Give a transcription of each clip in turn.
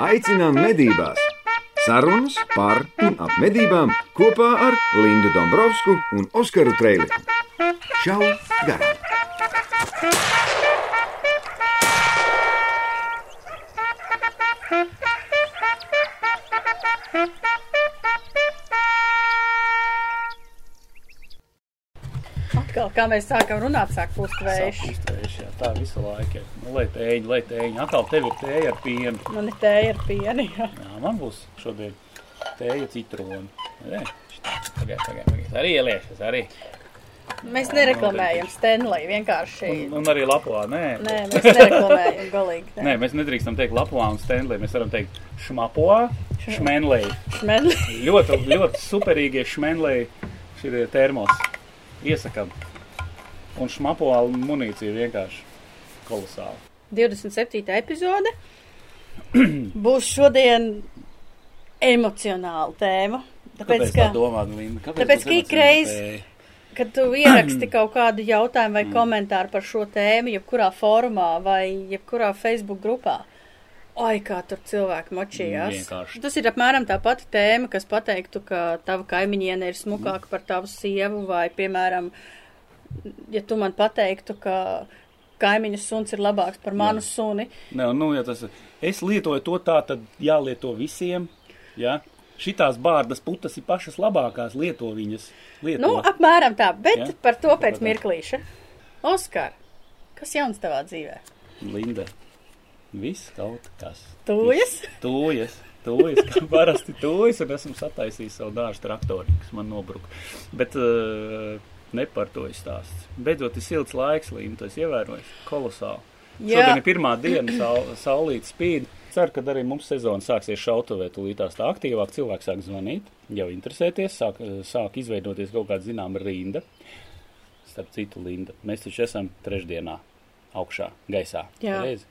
Aicinām medībās! Sarunas par un ap medībām kopā ar Lindu Dombrovskiju un Oskaru Trēliņu. Čau! Garām! Atkal, kā mēs sākam runāt, sāk pūst vējš. Sāpīstējuši, jā, tā visu laiku. Nu, lai tēņi, lai tēņi. Atkal tev ir tēja ar pienu. Man ir tēja ar pienu. jā. Jā, man būs šodien tēja citroni. Nē, Pagaid, pagaid, pagaid. Arī ieliešas, arī. Mēs nereklamējam Stanley, vienkārši. Un, un arī lapā, nē. Nē, mēs nereklamējam galīgi. Nē, mēs nedrīkstam teikt lapā un stenlī. Mēs varam teikt šmapo, šmenlī. Šmedli. Ļoti, ļoti superīgie šmenlī šie termos. Iesakam. Un šmapo munīcija vienkārši kolosāli. 27. epizode. Būs šodien emocionāla tēma. Tāpēc, Kāpēc ka, domā, Linda? Kāpēc tāpēc, ka ik emocionāli reiz- tēja? kad tu ieraksti kaut kādu jautājumu vai komentāru par šo tēmu, jebkurā formā vai jebkurā Facebook grupā. Oi, kā tur cilvēki močījās. Vienkārši. Tas ir apmēram tā pati tēma, kas pateiktu, ka tava kaimiņiene ir smukāka par tavu sievu, vai, piemēram, ja tu man pateiktu, ka kaimiņa suns ir labāks par manu Jā. suni. Nē, nu, ja tas, es lietoju to tā, tad jālieto visiem. Ja? Šitās bārdas putas ir pašas labākās, lieto viņas. Lieto. Nu, apmēram tā, bet Ja? par to pēc mirklīša. Oskar, kas jauns tavā dzīvē? Linda. Viss kaut kas. Tujas? Viss. Tujas. Tujas, kā parasti tujas, un esmu sataisījis savu dārstu traktori, kas man nobruka. Bet uh, ne par to ir stāsts. Beidzot, ir silts laiks, Linda, tas ievērojis. Kolosāli. Šodien ir pirmā diena, saul, saulīt spīd. Ceru, ka arī mums sezona sāksies šautavē, tūlītās tā aktīvāk. Cilvēki sāk zvanīt, jau interesēties, sāk, sāk izveidoties kaut kāda zināma rinda. Starp citu, Linda, mēs taču esam trešdienā augšā, gaisā. Jā. Pareizi?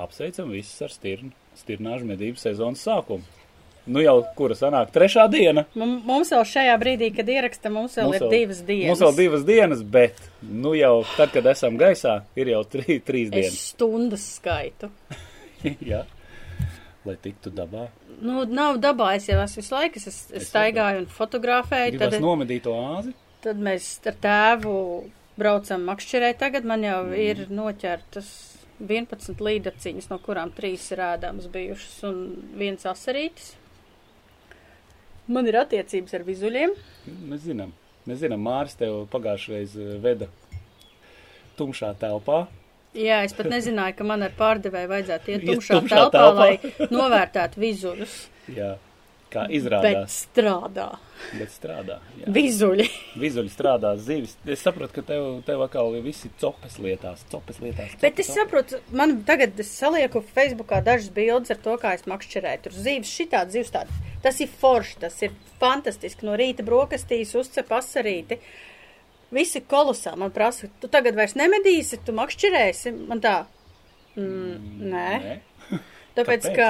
Apsveicam visus ar stirnu, stirnāžu medību sezonas sākumu. Nu jau, kura sanāk, trešā diena. Mum- Mums vēl šajā brīdī, kad ieraksta, mums vēl Mums ir divas dienas. Mums vēl divas dienas, bet, nu jau tad, kad esam gaisā, ir jau trī, trīs Es dienas. stundas skaitu. Jā, lai tiktu dabā. Nu, nav dabā, es jau esmu visu laiku, es, es, es Es staigāju un fotografēju, Gribas tad, nomedīt to āzi. tad mēs ar tēvu braucam makšķerē. Tagad man jau Mm. ir noķertas 11 līdaciņas, no kurām 3 ir ēdāmas bijušas un viens asarītis. Man ir attiecības ar vizuļiem. Mēs zinām, mēs zinām, Māris tev pagājušreiz eh, veda tumšā telpā. Jā, es pat nezināju, ka man ar pārdevēju vajadzētu iet Iet tumšā tumšā telpā, telpā. lai novērtētu vizuļus. Jā, kā Bet izrādās, strādā. bet, bet strādā. Jā. Vizuļi. Vizuļi strādā zivis. Es saprotu, ka tev, tev atkal ir visi copes lietās, copes lietās. Bet copes, es saprotu, man tagad es salieku Facebookā dažas bildes ar to, kā es makšķerēju. Tur zīves šitādi, zīves tādi. Tas ir forši, tas ir fantastiski. No rīta brokastīs uzcep asarīti. Visi kolosāli man prasa, tu tagad vairs nemedīsi, tu makšķerēsi. Man tā, mm, nē. Nē. Tāpēc, Kāpēc? ka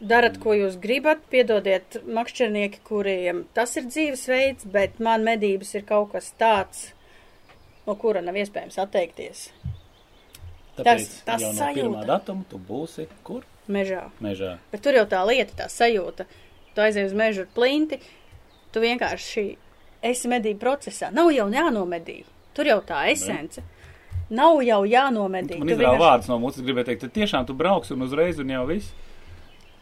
darat, ko jūs gribat, piedodiet makšķernieki, kuriem tas ir dzīvesveids, bet man medības ir kaut kas tāds, no kura nav iespējams atteikties. Tāpēc Tas- tas jau no sajūta. pirmā datuma tu būsi kur? Mežā. Mežā. Bet tur jau tā lieta, tā sajūta. Tu aizej uz mežu ar plinti, tu vienkārši esi medību procesā. Nav jau jānomedī. Tur jau tā esence. Nav jau jānomedī. Man izrāva vienkārši- vārdus no mūsu, gribēju teikt, tad tiešām tu brauks un uzreiz un jau viss.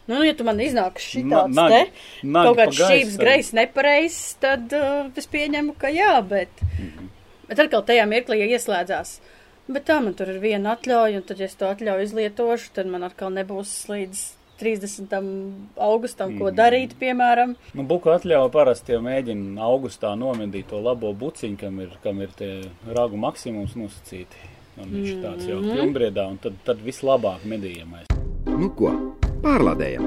Nu, ja tu man iznāks šī Na- te, nagi kaut kāds šības tad. greizs nepareizs, tad uh, es pieņemu, ka jā, bet, Mhm. bet atkal tajā mirklī ja ieslēdzās. Bet tā man tur ir viena atļauja, un tad, ja es to atļauju izlietošu, tad man atkal nebūs līdz 30. augustam, ko Mhm. darīt, piemēram. Nu, buku atļauja parasti jau mēģina augustā nomedīt to labo buciņu, kam ir, kam ir tie ragu maksimums nosacīti. Un viņš tāds jau Mhm. pilnbriedā, un tad, tad vislabāk medījamais. Nu ko, pārlādējam!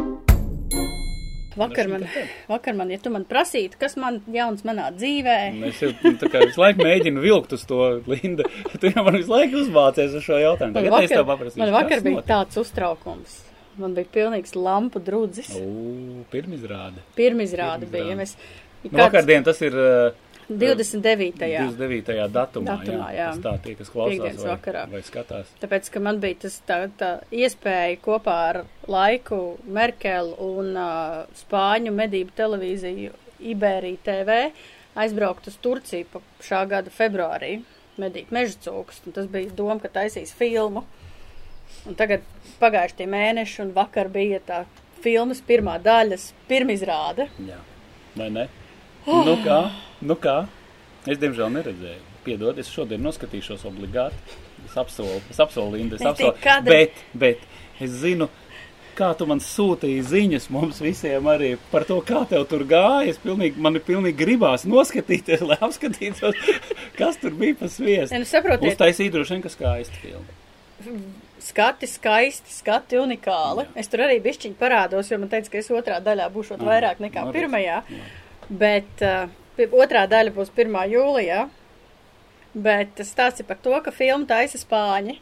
Vakar Nu, man, vakar man, ja tu man prasītu, kas man jauns manā dzīvē, Un Es jau nu, tā kā visu laiku mēģinu vilkt uz to Linda. Tu jau man visu laiku uzvācies uz šo jautājumu. man Tagad es tev vakar, paprasīšu. man vakar bija notika? tāds uztraukums. Man bija pilnīgs lampu drudzis. Pirmizrāde. Pirmizrāde bija. Pirmizrāde. Mēs, Nu, vakardien tas ir uh, 29. 29. datumā, Datumā, jā. jā. Tā tie, kas klausās vai, vakarā. vai skatās. Tāpēc, ka man bija tas tā, tā iespēja kopā ar laiku Merkelu un uh, Spāņu medību televīziju Iberija TV aizbraukt uz Turciju pa šā gada februārī, medīt meža cūkus. Un tas bija doma, ka taisīs filmu. Un tagad pagājuši tie mēneši un vakar bija tā filmas pirmā daļas pirmizrāde. Jā. Vai ne? Nu kā? Nu kā? Es, diemžēl, neredzēju. Piedod, es šodien noskatīšos obligāti. Es apsolu, es apsolu, Linda, es apsolu. kadri- Bet, bet, es zinu, kā tu man sūtīji ziņas mums visiem arī par to, kā tev tur gāja. Es pilnīgi, man ir pilnīgi gribās noskatīties, lai apskatītos, kas tur bija pa sviestu. Ja, nu, saprotiet, Uztaisīt droši vien, ka skaisti filma. skati skaisti, skati unikāli. Jā. Es tur arī bišķiņi parādos, jo man teica, ka es otrā daļā būšu Aha, vairāk nekā redz. pirmajā. Jā. Bet uh, otrā daļa būs 1. jūlijā. Bet tas stāsts ir par to, ka filmu taisa spāņi,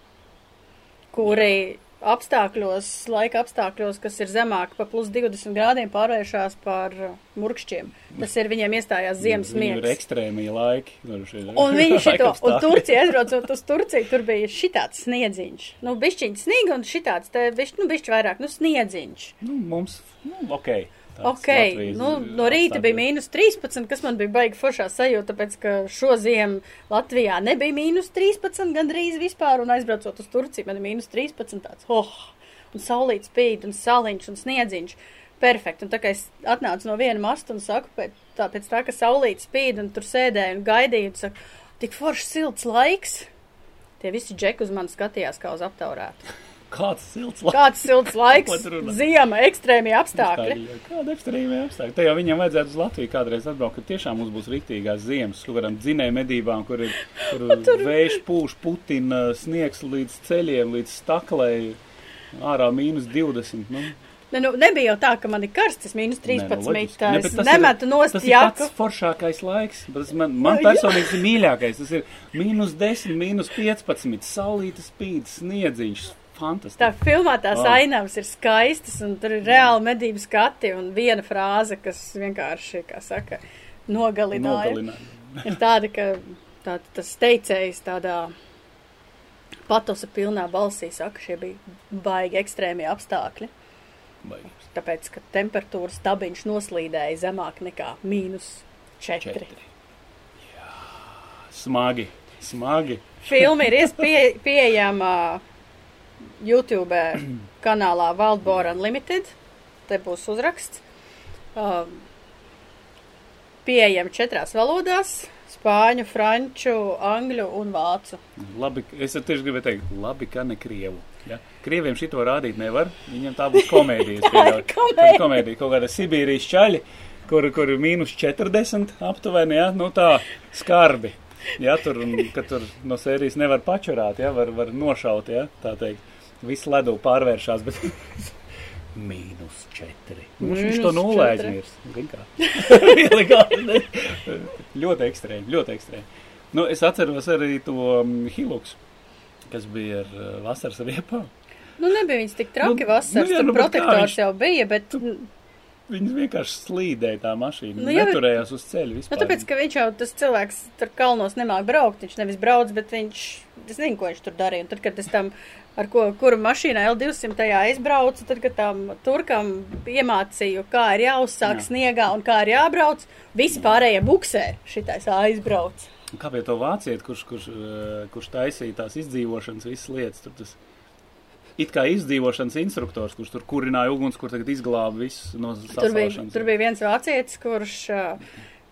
kuri apstākļos, laika apstākļos, kas ir zemāki par plus 20 grādiem, pārvēršas par uh, murkšķiem. Tas ir viņiem iestājās ziemas Viņiem ir miegs. ekstrēmie laiki. Un viņi šito, un. Turcija, aizbraucot uz Turciju, tur bija šitāds sniedziņš. Nu, bišķiņš sniega un šitāds, te bišķi, nu, bišķi vairāk, nu, sniedziņš. Nu, mums, nu, ok. Tāds Ok, Latvijas nu, no rīta bija mīnus 13, kas man bija baigi foršā sajūta, tāpēc, ka šo ziemu Latvijā nebija mīnus 13 gandrīz vispār, un aizbraucot uz Turciju, man ir mīnus 13 tāds, oh, un saulīt spīd, un saliņš, un sniedziņš. Perfekti, un tā kā es atnācu no viena masta un saku, pēc tā, pēc tā ka saulīt spīd, un tur sēdēju un gaidīju, un saku, tik foršs silts laiks. Tie visi džeki uz mani skatījās kā uz aptaurētu. Kāds silts laiks. Kāds silts laiks, ziema, ekstrēmie apstākļi. Kāda ekstrēmā apstākļa? Te jau viņam vajadzētu uz Latviju kādreiz atbraukt, ka tiešām mums būs rīktīgās ziemas, kur varam dzinēju medībām, kur ir kur vējš pūš, putina, sniegs līdz ceļiem, līdz staklai, ārā mīnus 20. Nu, Ne, nu, nebija jau tā, ka man ir karsts, mīnus Nē, 13. nu, Ne, tā Ne, es nemetu ir- nost Tas ir pats foršākais laiks. Tas man, man Nu, personīgi ir mīļākais. Tas ir mīnus 10, mīnus 15, saulīta spīd, sniedziņš. Fantastiski. Tā filmā tās Wow. ainavas ir skaistas, un tur ir reāli medību skati, un viena frāze, kas vienkārši, kā saka, nogalināja. Nogalināja. Ir tāda, ka tā, tas teicējs tādā patosa pilnā balsī saka, šie bija baigi ekstrēmie apstākļi, Baigs. tāpēc, ka temperatūras tabiņš noslīdēja zemāk nekā mīnus 4. Četri. Jā, smagi, smagi. Filma ir pie, pieejama YouTube kanālā Wildborn Unlimited. Te būs uzraksts. Uh, pieejama četrās valodās - spāņu, franču, angļu un vācu. Labi, es tieši gribēju teikt, labi, ka ne krievu. Ja? Krieviem šito rādīt nevar. Viņam tā būs komēdija. Tā ir komēdija. Komēdija. Kaut kāda Sibīrijas čaļi, kur, kur ir mīnus 40 aptuveni, ja? nu tā skarbi. Ja, tur, un, tur no sērijas nevar pačurāt, ja? var, var nošaut, ja? tā teikt. Viss ledu pārvēršās, bet mīnus 4. Nu, viņš to. Ielegāli. ļoti ekstrēmi, ļoti ekstrēmi. Nu, es atceros arī to um, Hilux, kas bija ar uh, vasaras riepām. Nu, nebija viņas tik traki Nu, vasaras, nu jā, tur nu, kā protektors viņš- jau bija, bet, nu, Viņas vienkārši slīdēja tā mašīna. Nu, bet- neturējās uz ceļa vispār. nu, tāpēc, ka viņš jau tas cilvēks tur kalnos nemāk braukt, viņš nevis brauc, bet viņš, es nezinu, ko viņš tur darīja. Un tad, kad es tam, ar ko, kuru mašīnā L200 tajā aizbraucu, tad, kad tam turkam iemācīju, kā ir jāuzsāk Jā. sniegā un kā ir jābrauc, visi pārējie buksē šitais aizbrauc. Un Kā bija to vāciet, kurš, kurš, uh, kurš taisīja tās izdzīvošanas visas lietas? Tur tas it kā izdzīvošanas instruktors, kurš tur kurināja uguns, kur tagad izglāba visu no Tur bija, sasalšanas. tur bija viens vācietis, kurš,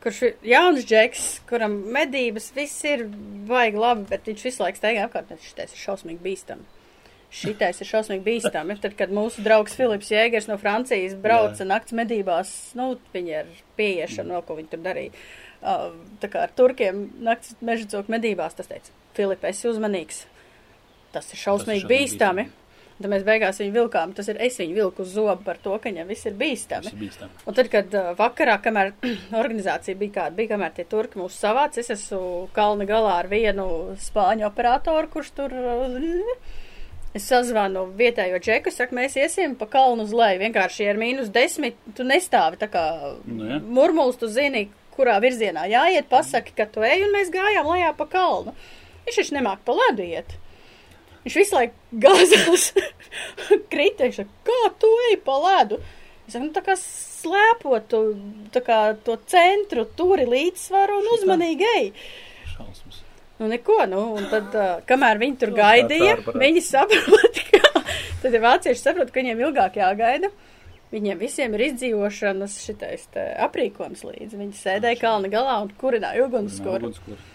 kurš ir jauns džeks, kuram medības viss ir baigi labi, bet viņš visu laiku staigā apkārt, šitais ir šausmīgi bīstami. Šitais ir šausmīgi bīstami. Tad, kad mūsu draugs Filips Jēgers no Francijas brauca Jā. nakts medībās, nu, viņi ar pieiešanu, no ko viņi tur darīja. Uh, tā kā ar turkiem nakts meža cūku medībās, tas teica, Filip, esi uzmanīgs. Tas ir šausmīgi šausmīgi bīstami. Tad mēs beigās viņu vilkām. Tas ir es viņu vilku uz zobu par to, ka viņam viss ir bīstami. Tas ir bīstami. Un tad, kad uh, vakarā, kamēr organizācija bija kāda, bija, kamēr tie turki mūs savāc, es esmu kalna galā ar vienu spāņu operatoru, kurš tur. Uh, es sazvanu vietējo džeku, saku, mēs iesim pa kalnu uz leju. Vienkārši ir mīnus desmit, tu nestāvi tā kā Nu, jā. murmulis, tu zini, kurā virzienā jāiet, pasaki, ka tu ej, un mēs gājām lejā pa kalnu. Viņš taču nemāk pa ledu iet. Viņš visu laiku gāzās, saka, kā tu ej pa ledu? Es saku, nu tā kā slēpot tā kā to centru, turi līdzsvaru un uzmanīgi ej. Šausmas. Nu, neko, nu, un tad, uh, kamēr viņi tur Nu, gaidīja, viņi saprot, ka, tad ir vācieši saprot, ka viņiem ilgāk jāgaida. Viņiem visiem ir izdzīvošanas šitais aprīkojums līdzi. Viņi sēdēja kalna galā un kurināja ugunskura. Ugunskura.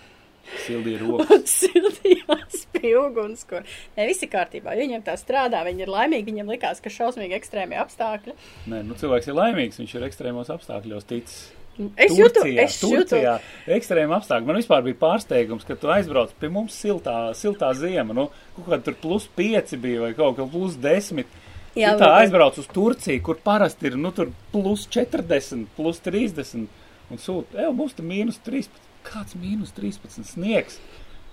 Sildīja rokas. Sildījās pie ugunskura. Ne, visi kārtībā. jo Viņiem tā strādā, viņi ir laimīgi, viņiem likās, ka šausmīgi ekstrēmie apstākļi. Nē, nu cilvēks ir laimīgs, viņš ir ekstrēmos apstākļos ticis. Es jūtu, Turcijā, es jūtu. Turcijā ekstrēma apstākļi. Man vispār bija pārsteigums, ka tu aizbrauc pie mums siltā, siltā ziema. Nu, kaut kā tur plus 5 bija vai kaut kā plus 10. Jā, Jā, tā aizbrauc uz Turciju, kur parasti ir nu, tur plus 40, plus 30 un sūta. Ej, mums tur mīnus 13. Kāds mīnus 13 sniegs?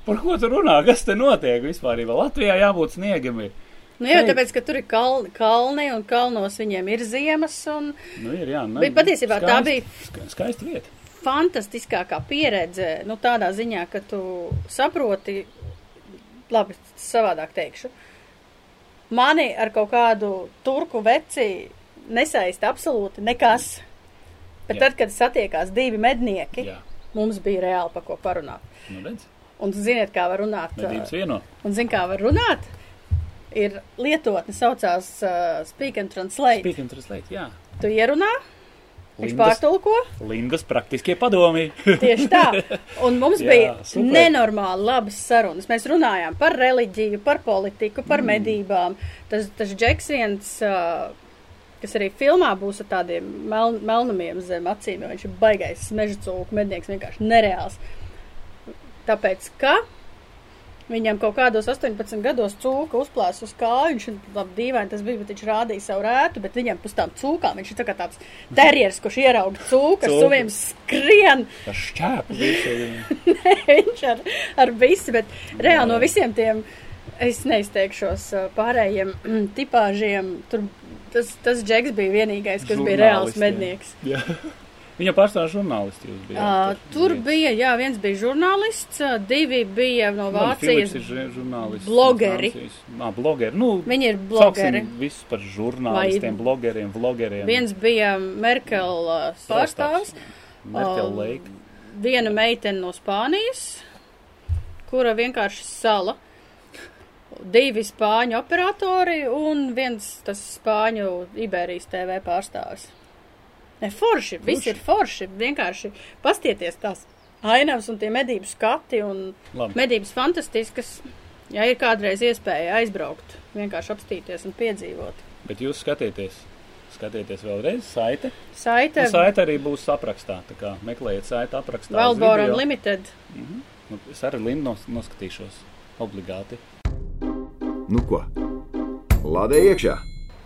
Par ko tu runā? Kas te notiek vispār? Latvijā jābūt sniegam. Ir. Nu, jā, tāpēc, ka tur ir kalni, kalni un kalnos viņiem ir ziemas un Nu, ir, jā, ne, Bet patiesībā tā skaisti- bija- ska- Skaista vieta. fantastiskākā pieredze, nu, tādā ziņā, ka tu saproti, labi, savādāk teikšu, mani ar kaut kādu turku veci nesaista absolūti nekas. Bet Jā. tad, kad satiekās divi mednieki, Jā, mums bija reāli par ko parunāt. nu redz, Un ziniet, kā var runāt? medības vieno. Un ziniet, kā var runāt? Ir lietotne saucās uh, Speak and Translate. Speak and translate, jā. Tu ierunā, viņš Lindas- pārtulko. Lindas praktiskie padomi. Tieši tā. Un mums Jā, bija super. nenormāli labas sarunas. Mēs runājām par reliģiju, par politiku, par Mm. medībām. Tas, tas Džeks viens, ā, kas arī filmā būs ar tādiem mel, melnumiem zem acīm, jo viņš ir baigais meža cūku mednieks, vienkārši nereāls. Tāpēc, ka viņam kaut kādos 18 gados cūka uzplēs uz kāju, viņš ir labi dīvaini tas bija, bet viņš rādīja savu rētu, bet viņam pus tām cūkām, viņš ir tā kā tāds terjers, kurš ierauga cūku, ar suviem skrien. Tas šķēpa visu. viņš ar, ar visu, bet reāli no visiem tiem, es neizteikšos pārējiem mm, tipāžiem, tur tas, tas džeks bija vienīgais, kas bija reāls mednieks. Jā. Viņa pārstāv žurnālisti jūs bijāt. Uh, tur bija, jā, viens bija žurnālists, uh, divi bija no Vācijas. Žurnālists. blogeri. Nā, blogeri. Nu, Viņi ir blogeri. Visus par žurnālistiem, Vai- blogeriem, vlogeriem. Viens bija Merkel uh, pārstāvs, Merkel Um, Lake. viena meitene no Spānijas, kura vienkārši sala. Divi spāņu operatori un viens tas spāņu Iberijas TV pārstāvis. Ne, forši, viss ir forši. Vienkārši pastieties tās ainavas un tie medību skati un Labi. medības fantastiskas. Ja ir kādreiz iespēja aizbraukt, vienkārši apstīties un piedzīvot. Bet jūs skatieties. Skatieties vēlreiz saite. Saite, Nu, saite arī būs aprakstā. Tā kā meklējiet saite aprakstā. Valbora. Unlimited. Nu, es arī Lindu nos, noskatīšos. Obligāti. Nu ko? Lādē iekšā!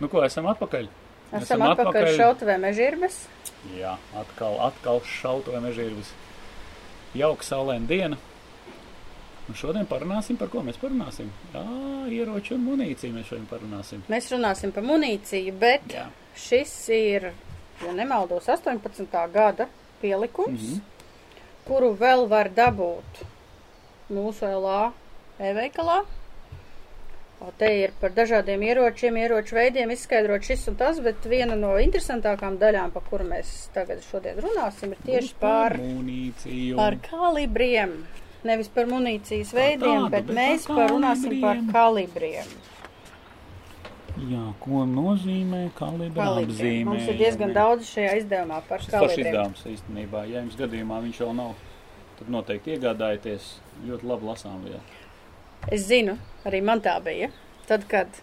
Nu, ko esam atpakaļ? Esam atpakaļ šautavē mežirbes. Jā, atkal, atkal šauto mežģīrvis. Jauka saulēna diena. Un šodien parunāsim, par ko mēs parunāsim. Jā, ieroči un munīciju mēs šodien parunāsim. Mēs runāsim par munīciju, bet Jā. šis ir, ja nemaldos, 18. gada pielikums, Mhm. kuru vēl var dabūt mūsu LA e-veikalā. O, Te ir par dažādiem ieročiem, ieroču veidiem izskaidrot šis un tas, bet viena no interesantākām daļām, par kuru mēs tagad šodien runāsim, ir tieši Būs par, munīciju. par kalibriem. Nevis par munīcijas veidiem, tāda, bet bet mēs par parunāsim par kalibriem. Jā, ko nozīmē kalibra Kalibriem. apzīmē? Mums ir diezgan daudz šajā izdevumā par Tas kalibriem. izdevums īstenībā. Ja jums gadījumā viņš vēl nav, tad noteikti iegādājieties. Ļoti labi lasām vēl. Es zinu, arī man tā bija. Tad, kad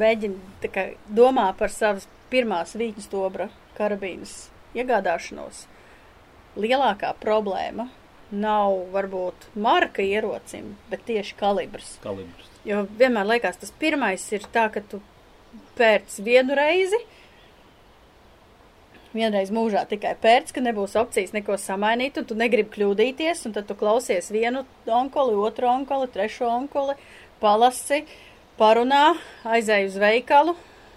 mēģinu kā, domā par savas pirmās vītņu stobra karabīnas iegādāšanos, lielākā problēma nav varbūt marka ierocim, bet tieši kalibrs. Kalibrs. Jo vienmēr liekas, tas pirmais ir tā, ka tu pērc vienu reizi. Vienreiz mūžā tikai pērc, ka nebūs opcijas neko samainīt, un tu negribi kļūdīties, un tad tu klausies vienu onkoli, otru onkoli, trešo onkoli, palasi, parunā, aizēj uz veikalu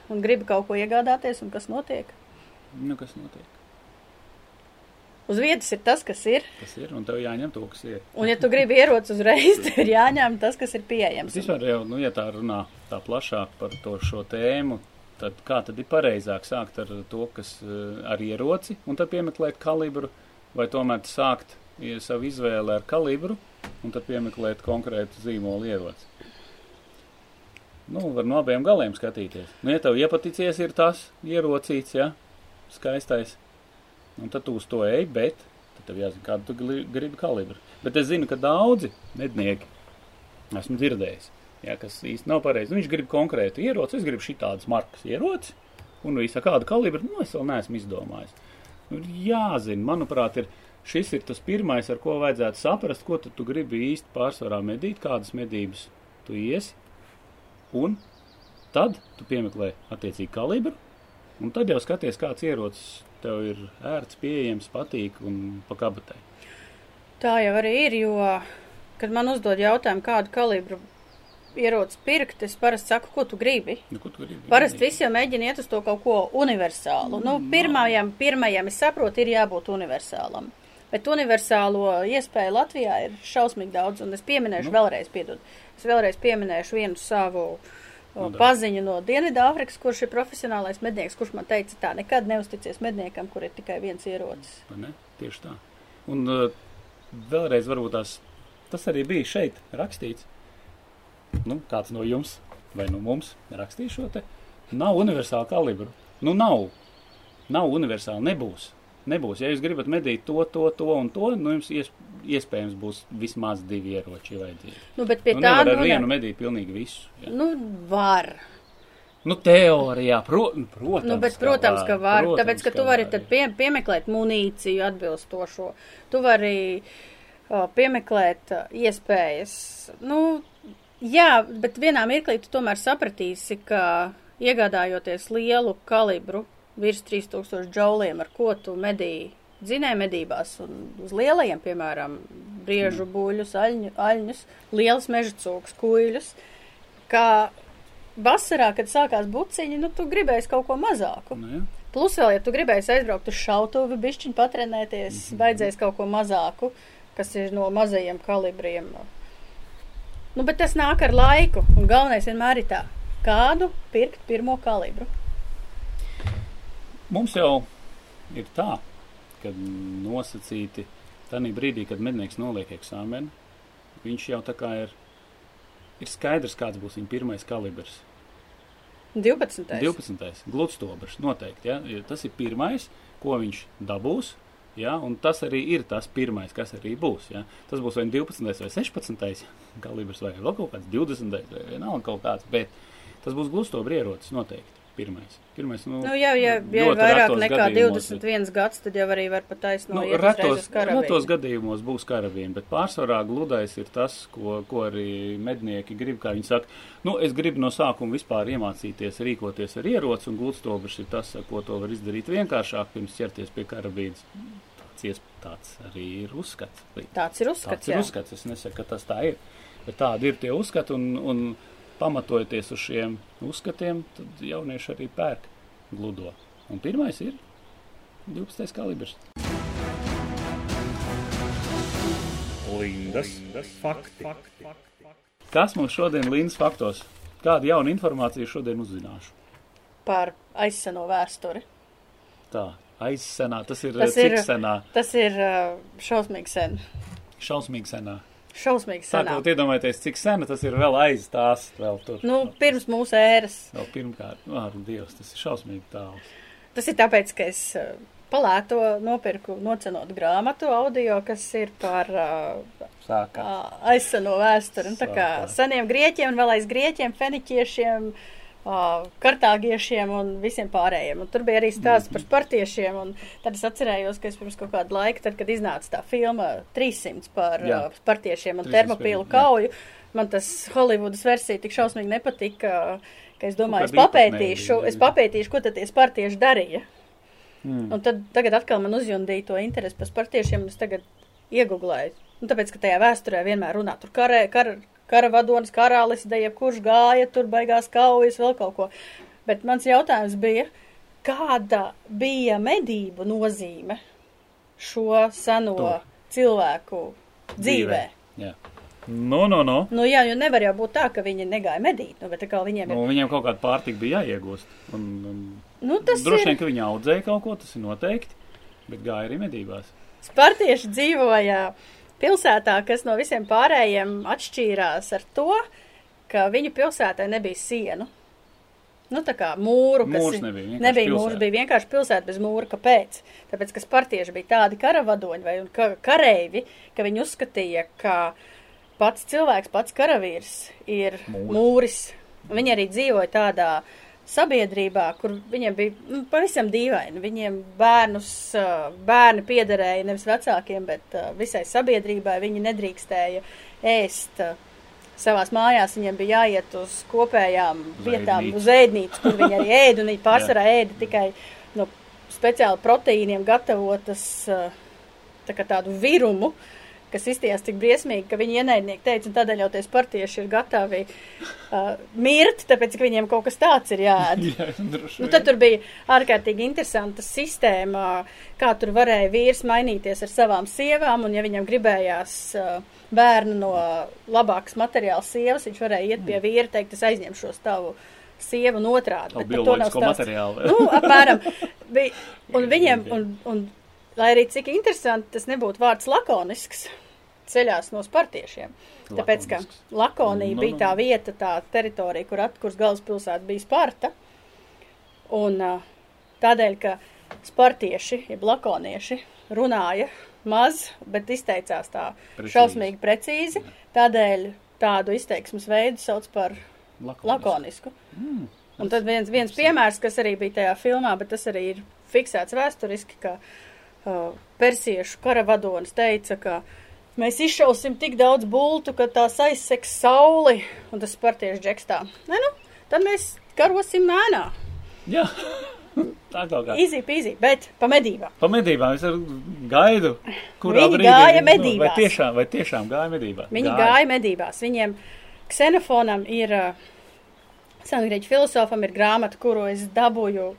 un gribi kaut ko iegādāties, un kas notiek? Nu, kas notiek? Uz vietas ir tas, kas ir. Tas ir, un tev jāņem to, kas ir. Un, ja tu gribi ierocis uzreiz, tad ir jāņem tas, kas ir pieejams. Vispār jau, nu, ja tā runā tā plašāk par to šo tēmu, tad kā tad ir pareizāk sākt ar to, kas eh, ar ieroci, un tad piemeklēt kalibru, vai tomēr sākt ja savu izvēli ar kalibru, un tad piemeklēt konkrētu zīmolu ieroci. Nu, var no abiem galiem skatīties. Nu, ja tev iepaticies ir tas ierocīts, ja, skaistais, un tad tu uz to ej, bet tad tev jāzina, kādu tu gribi kalibru. Bet es zinu, ka daudzi mednieki, esmu dzirdējis, ja, kas īsti nav pareizi, nu, viņš grib konkrētu ieroci, es gribu šitādas markas ieroci, un visa kādu kalibru, nu, es vēl neesmu izdomājis. Nu, jāzina, manuprāt, ir, šis ir tas pirmais, ar ko vajadzētu saprast, ko tu gribi īsti pārsvarā medīt, kādas medības tu iesi, un tad tu piemeklē attiecīgi kalibru, un tad jau skaties, kāds ierocis tev ir ērts, pieejams, patīk un pakabatai. Tā jau arī ir, jo, kad man uzdod jautājumu, kādu kalibru ieroci pirkt, es parasti saku, ko tu gribi. Nu, ko tu gribi? Parasti visi jau mēģina iet uz to kaut ko universālu. Nu, pirmajam, pirmajam, es saprotu, ir jābūt universālam. Bet universālo iespēju Latvijā ir šausmīgi daudz, un es pieminēšu Nu. vēlreiz, piedod, es vēlreiz pieminēšu vienu savu Nu, paziņu no Dienvidāfrikas, kurš ir profesionālais mednieks, kurš man teica tā, nekad neusticies medniekam, kur ir tikai viens ierocis. Ne? Tieši tā. Un uh, vēlreiz varbūt tās, tas arī bija šeit rakstīts. Nu, kāds no jums vai no mums rakstīja šo te? Nav universāla kalibra. Nu, nav. Nav universāla, nebūs. Nebūs. Ja jūs gribat medīt to, to, to un to, nu, jums ies, iespējams būs vismaz divi ieroči vajadzīgi. Nu, bet pie Nu, tā, nevar ar nu, vienu ne, medīt pilnīgi visu. Ja. nu, var. Nu, teorijā, pro, protams, Nu, bet, protams, ka var, protams, tāpēc, ka tu vari var, tad pie, piemeklēt munīciju atbilstošo. Tu vari o, piemeklēt o, iespējas. Nu, jā, bet vienā mirklī tu tomēr sapratīsi, ka iegādājoties lielu kalibru virs 3000 džauliem, ar ko tu medīji dzinēja medībās un uz lielajiem, piemēram, briežu buļus, aļņu, aļņus, lielas meža cūkas, kuiļus, kā vasarā, kad sākās buciņi, nu, tu gribēji kaut ko mazāku. Nu. Plus vēl, ja tu gribēji aizbraukt uz šautuvi, bišķiņ patrenēties, mm -hmm. vajadzēs kaut ko mazāku, kas ir no mazajiem kalibriem. Nu, bet tas nāk ar laiku, un galvenais vienmēr ir tā, kādu pirkt pirmo kalibru. Mums jau ir tā, kad nosacīti tajā brīdī, kad mednieks noliek eksāmenu, viņš jau tā kā ir, ir skaidrs, kāds būs viņa pirmais kalibrs. 12. 12. gludstobrs noteikti, ja? tas ir pirmais, ko viņš dabūs, ja? un tas arī ir tas pirmais, kas arī būs. Ja? Tas būs vai nu 12. vai 16. kalibrs, vai vēl kaut kāds 20. vai vienalga kaut kāds, bet tas būs gludstobra ierocis noteikti. Pirmais. Pirmais nu, Nu, jau, ja, ja ir vairāk nekā gadījumos, 21 gads, tad jau arī var pat taisno Nu, karavīru. retos gadījumos būs karavīri, bet pārsvarā gludais ir tas, ko, ko arī mednieki grib, kā viņi saka. Nu, es gribu no sākuma vispār iemācīties rīkoties ar ieroci, un gludstobrs ir tas, ko to var izdarīt vienkāršāk, pirms ķerties pie karavīdas. Tāds, tāds arī ir uzskats. Tāds ir uzskats, Tāds ir jā. uzskats. Es nesaku, ka tas tā ir. Bet tādi ir tie uzskati, un, un pamatojoties uz šiem uzskatiem, tad jaunieši arī pērk gludo. Un pirmais ir 12. kalibrs. Lindas, Lindas fakti. fakti. Kas mums šodien Līnas faktos? Kādu jaunu informāciju šodien uzzināšu? Par aizseno vēsturi. Tā, aizsenā, tas ir Tas cik ir- senā, Tas ir uh, šausmīgi sen. šausmīgi senā. Šausmīgi senā. Sākot iedomājieties, cik sena tas ir vēl aiz tās, vēl tur. Nu, pirms mūsu ēras. Vēl pirmkārt, ar Dievs, tas ir šausmīgi tālu. Tas ir tāpēc, ka es uh, palēto nopirku nocenot grāmatu audio, kas ir par uh, aizseno vēsturi. Un tā kā seniem grieķiem un vēl aiz grieķiem, feniķiešiem, uh, kartāgiešiem un visiem pārējiem. Un tur bija arī stāsts par spartiešiem. Tad es atcerējos, ka es pirms kaut kāda laika, tad, kad iznāca tā filma 300 par Jā. uh, spartiešiem un 300 termopīlu jā. kauju, man tas Holivudas versija tik šausmīgi nepatika. Ka es domāju, es papētīšu, es jā. papētīšu, ko tad tie spartieši darīja. Mm. Un tad tagad atkal man uzjundīja to interesi par spartiešiem, un es tagad iegooglēju. Nu, tāpēc, ka tajā vēsturē vienmēr runā tur karē, kar, kara vadonis, karālis, da jebkurš gāja, tur beigās kaujas, vēl kaut ko. Bet mans jautājums bija, kāda bija medību nozīme šo seno To. cilvēku dzīvē. Jā. Nu, nu, nu. Nu, jā, jo nevar jau būt tā, ka viņi negāja medīt, nu, viņiem ir. Nu, viņiem kaut kāda pārtika bija jāiegūst. Un, un Nu, tas droši ir. vien, ka viņi audzēja kaut ko, tas ir noteikti. Bet gāja arī medībās. Spartieši dzīvoja pilsētā, kas no visiem pārējiem atšķīrās ar to, ka viņu pilsētai nebija sienu. Nu, tā kā mūru, kas Mūrs nebija, nebija mūrs, bija vienkārši pilsēta bez mūra. Kāpēc? Tāpēc, ka spartieši bija tādi karavadoņi vai ka, kareivi, ka viņi uzskatīja, ka pats cilvēks, pats karavīrs ir Mūri. mūris. Viņi arī dzīvoja tādā sabiedrībā, kur viņiem bija nu, pavisam dīvaini. Viņiem bērnus, bērni piederēja nevis vecākiem, bet visai sabiedrībai. Viņi nedrīkstēja ēst savās mājās. Viņiem bija jāiet uz kopējām Uz vietām, uz ēdnīcu, kur viņi arī ēda. Viņi pārsvarā ēda tikai no speciāli proteīniem gatavotas tā tādu virumu, kas izties tik briesmīgi, ka viņi ienaidnieki teica, un tādēļ jau tie spartieši ir gatavi uh, mirt, tāpēc, ka viņiem kaut kas tāds ir jāēd. Jā, droši Nu, tad tur bija ārkārtīgi interesanta sistēma, kā tur varēja vīrs mainīties ar savām sievām, un ja viņam gribējās uh, bērnu no labākas materiāla sievas, viņš varēja iet pie vīra, teikt, es aizņemšos tavu sievu un otrādi. To nav bioloģisko materiālu? Nu, apmēram. Bija, un viņiem, un, un, lai arī cik interesanti tas nebūtu vārds lakonisks, ceļās no spartiešiem. Tāpēc, ka Lakonisks. Lakonija Nu, bija nu. tā vieta, tā teritorija, kur atkurs galvaspilsēta bija Sparta. Un tādēļ, ka spartieši, jeb lakonieši, runāja maz, bet izteicās tā Precīzi. šausmīgi precīzi, tādēļ tādu izteiksmes veidu sauc par lakonisku. Mm. Un tad viens, viens piemērs, kas arī bija tajā filmā, bet tas arī ir fiksēts vēsturiski, ka uh, persiešu karavadonis teica, ka mēs izšausim tik daudz bultu, ka tās aizseks sauli, un tas spartiešu džekstā. Nē, nu, tad mēs karosim mēnā. Jā, tā kā. Easy peasy, bet pa medībām. Pa medībām es gaidu, kurā Viņi brīdī. gāja nu, vai medībās. tiešām, vai tiešām gāja medībās? Viņi gāja, gāja medībās. Viņiem ksenofonam ir, sengrieķu filozofam ir grāmata, kuru es dabūju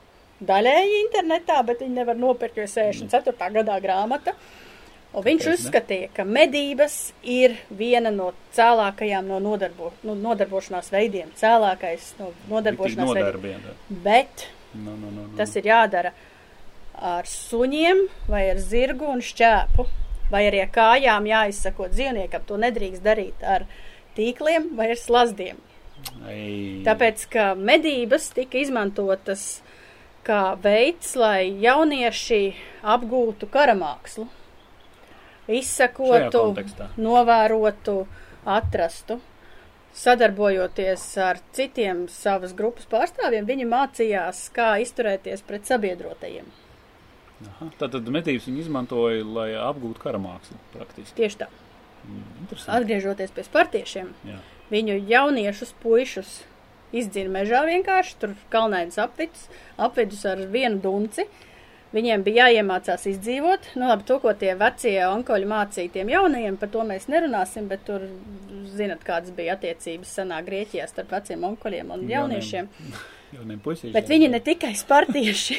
daļēji internetā, bet viņi nevar nopirkt, jo 64. gadā grāmata. Un viņš ne? uzskatīja, ka medības ir viena no cēlākajām no nodarbo, no nodarbošanās veidiem. Cēlākais no nodarbošanās veidiem. Bet Nu, nu, nu, nu. Tas ir jādara ar suņiem, vai ar zirgu un šķēpu, vai arī ar kājām jāizsako dzīvniekam. To nedrīkst darīt ar tīkliem vai ar slazdiem. Ei. Tāpēc, ka medības tika izmantotas kā veids, lai jaunieši apgūtu karamākslu, izsakotu, novērotu, atrastu. Sadarbojoties ar citiem savas grupas pārstāvjiem, viņi mācījās, kā izturēties pret sabiedrotajiem. Aha. Tātad medības viņi izmantoja, lai apgūtu karamākslu praktiski. Tieši tā. Mm. Atgriežoties pie spartiešiem, Jā. viņu jauniešus, puišus izdzina mežā vienkārši, tur kalnainas apvidus, apvidus ar vienu dunci. Viņiem bija jāiemācās izdzīvot. Nu, labi, to, ko tie vecie onkoļi mācīja tiem jaunajiem, par to mēs nerunāsim, bet tur zinat, kādas bija attiecības senā Grieķijā starp veciem onkoļiem un jauniešiem. Jauniem puisīšiem. Bet viņi ne tikai spartieši,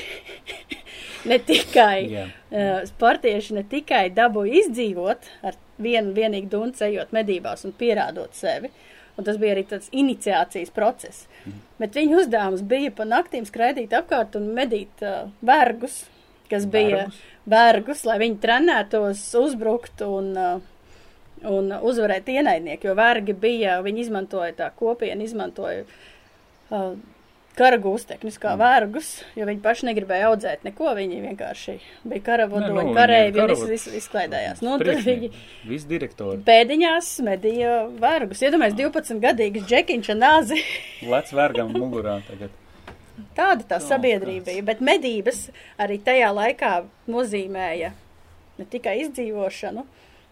ne tikai Jā. uh, spartieši ne tikai dabūja izdzīvot ar vienu vienīgu dunci ejot medībās un pierādot sevi, un tas bija arī tāds iniciācijas process, Mhm. bet viņu uzdevums bija pa naktīm skraidīt apkārt un medīt uh, vergus, kas bija Vergus? vergus, lai viņi trenētos, uzbrukt un, uh, un uzvarēt ienaidnieku, jo vergi bija, viņi izmantoja tā kopienu, izmantoja uh, kara gūstekņus kā vergus, jo viņi paši negribēja audzēt neko, viņi vienkārši bija Nē, karavadoņi, nu, kareivi un viņi viss izklaidējās. Nu, un tad viņi Visi direktori. pēdiņās medīja vergus. Iedomājies 12 gadīgs džekiņš un nāzi. Lec vergam mugurā tagad. Tāda tā Oh, sabiedrība bija, bet medības arī tajā laikā nozīmēja ne tikai izdzīvošanu.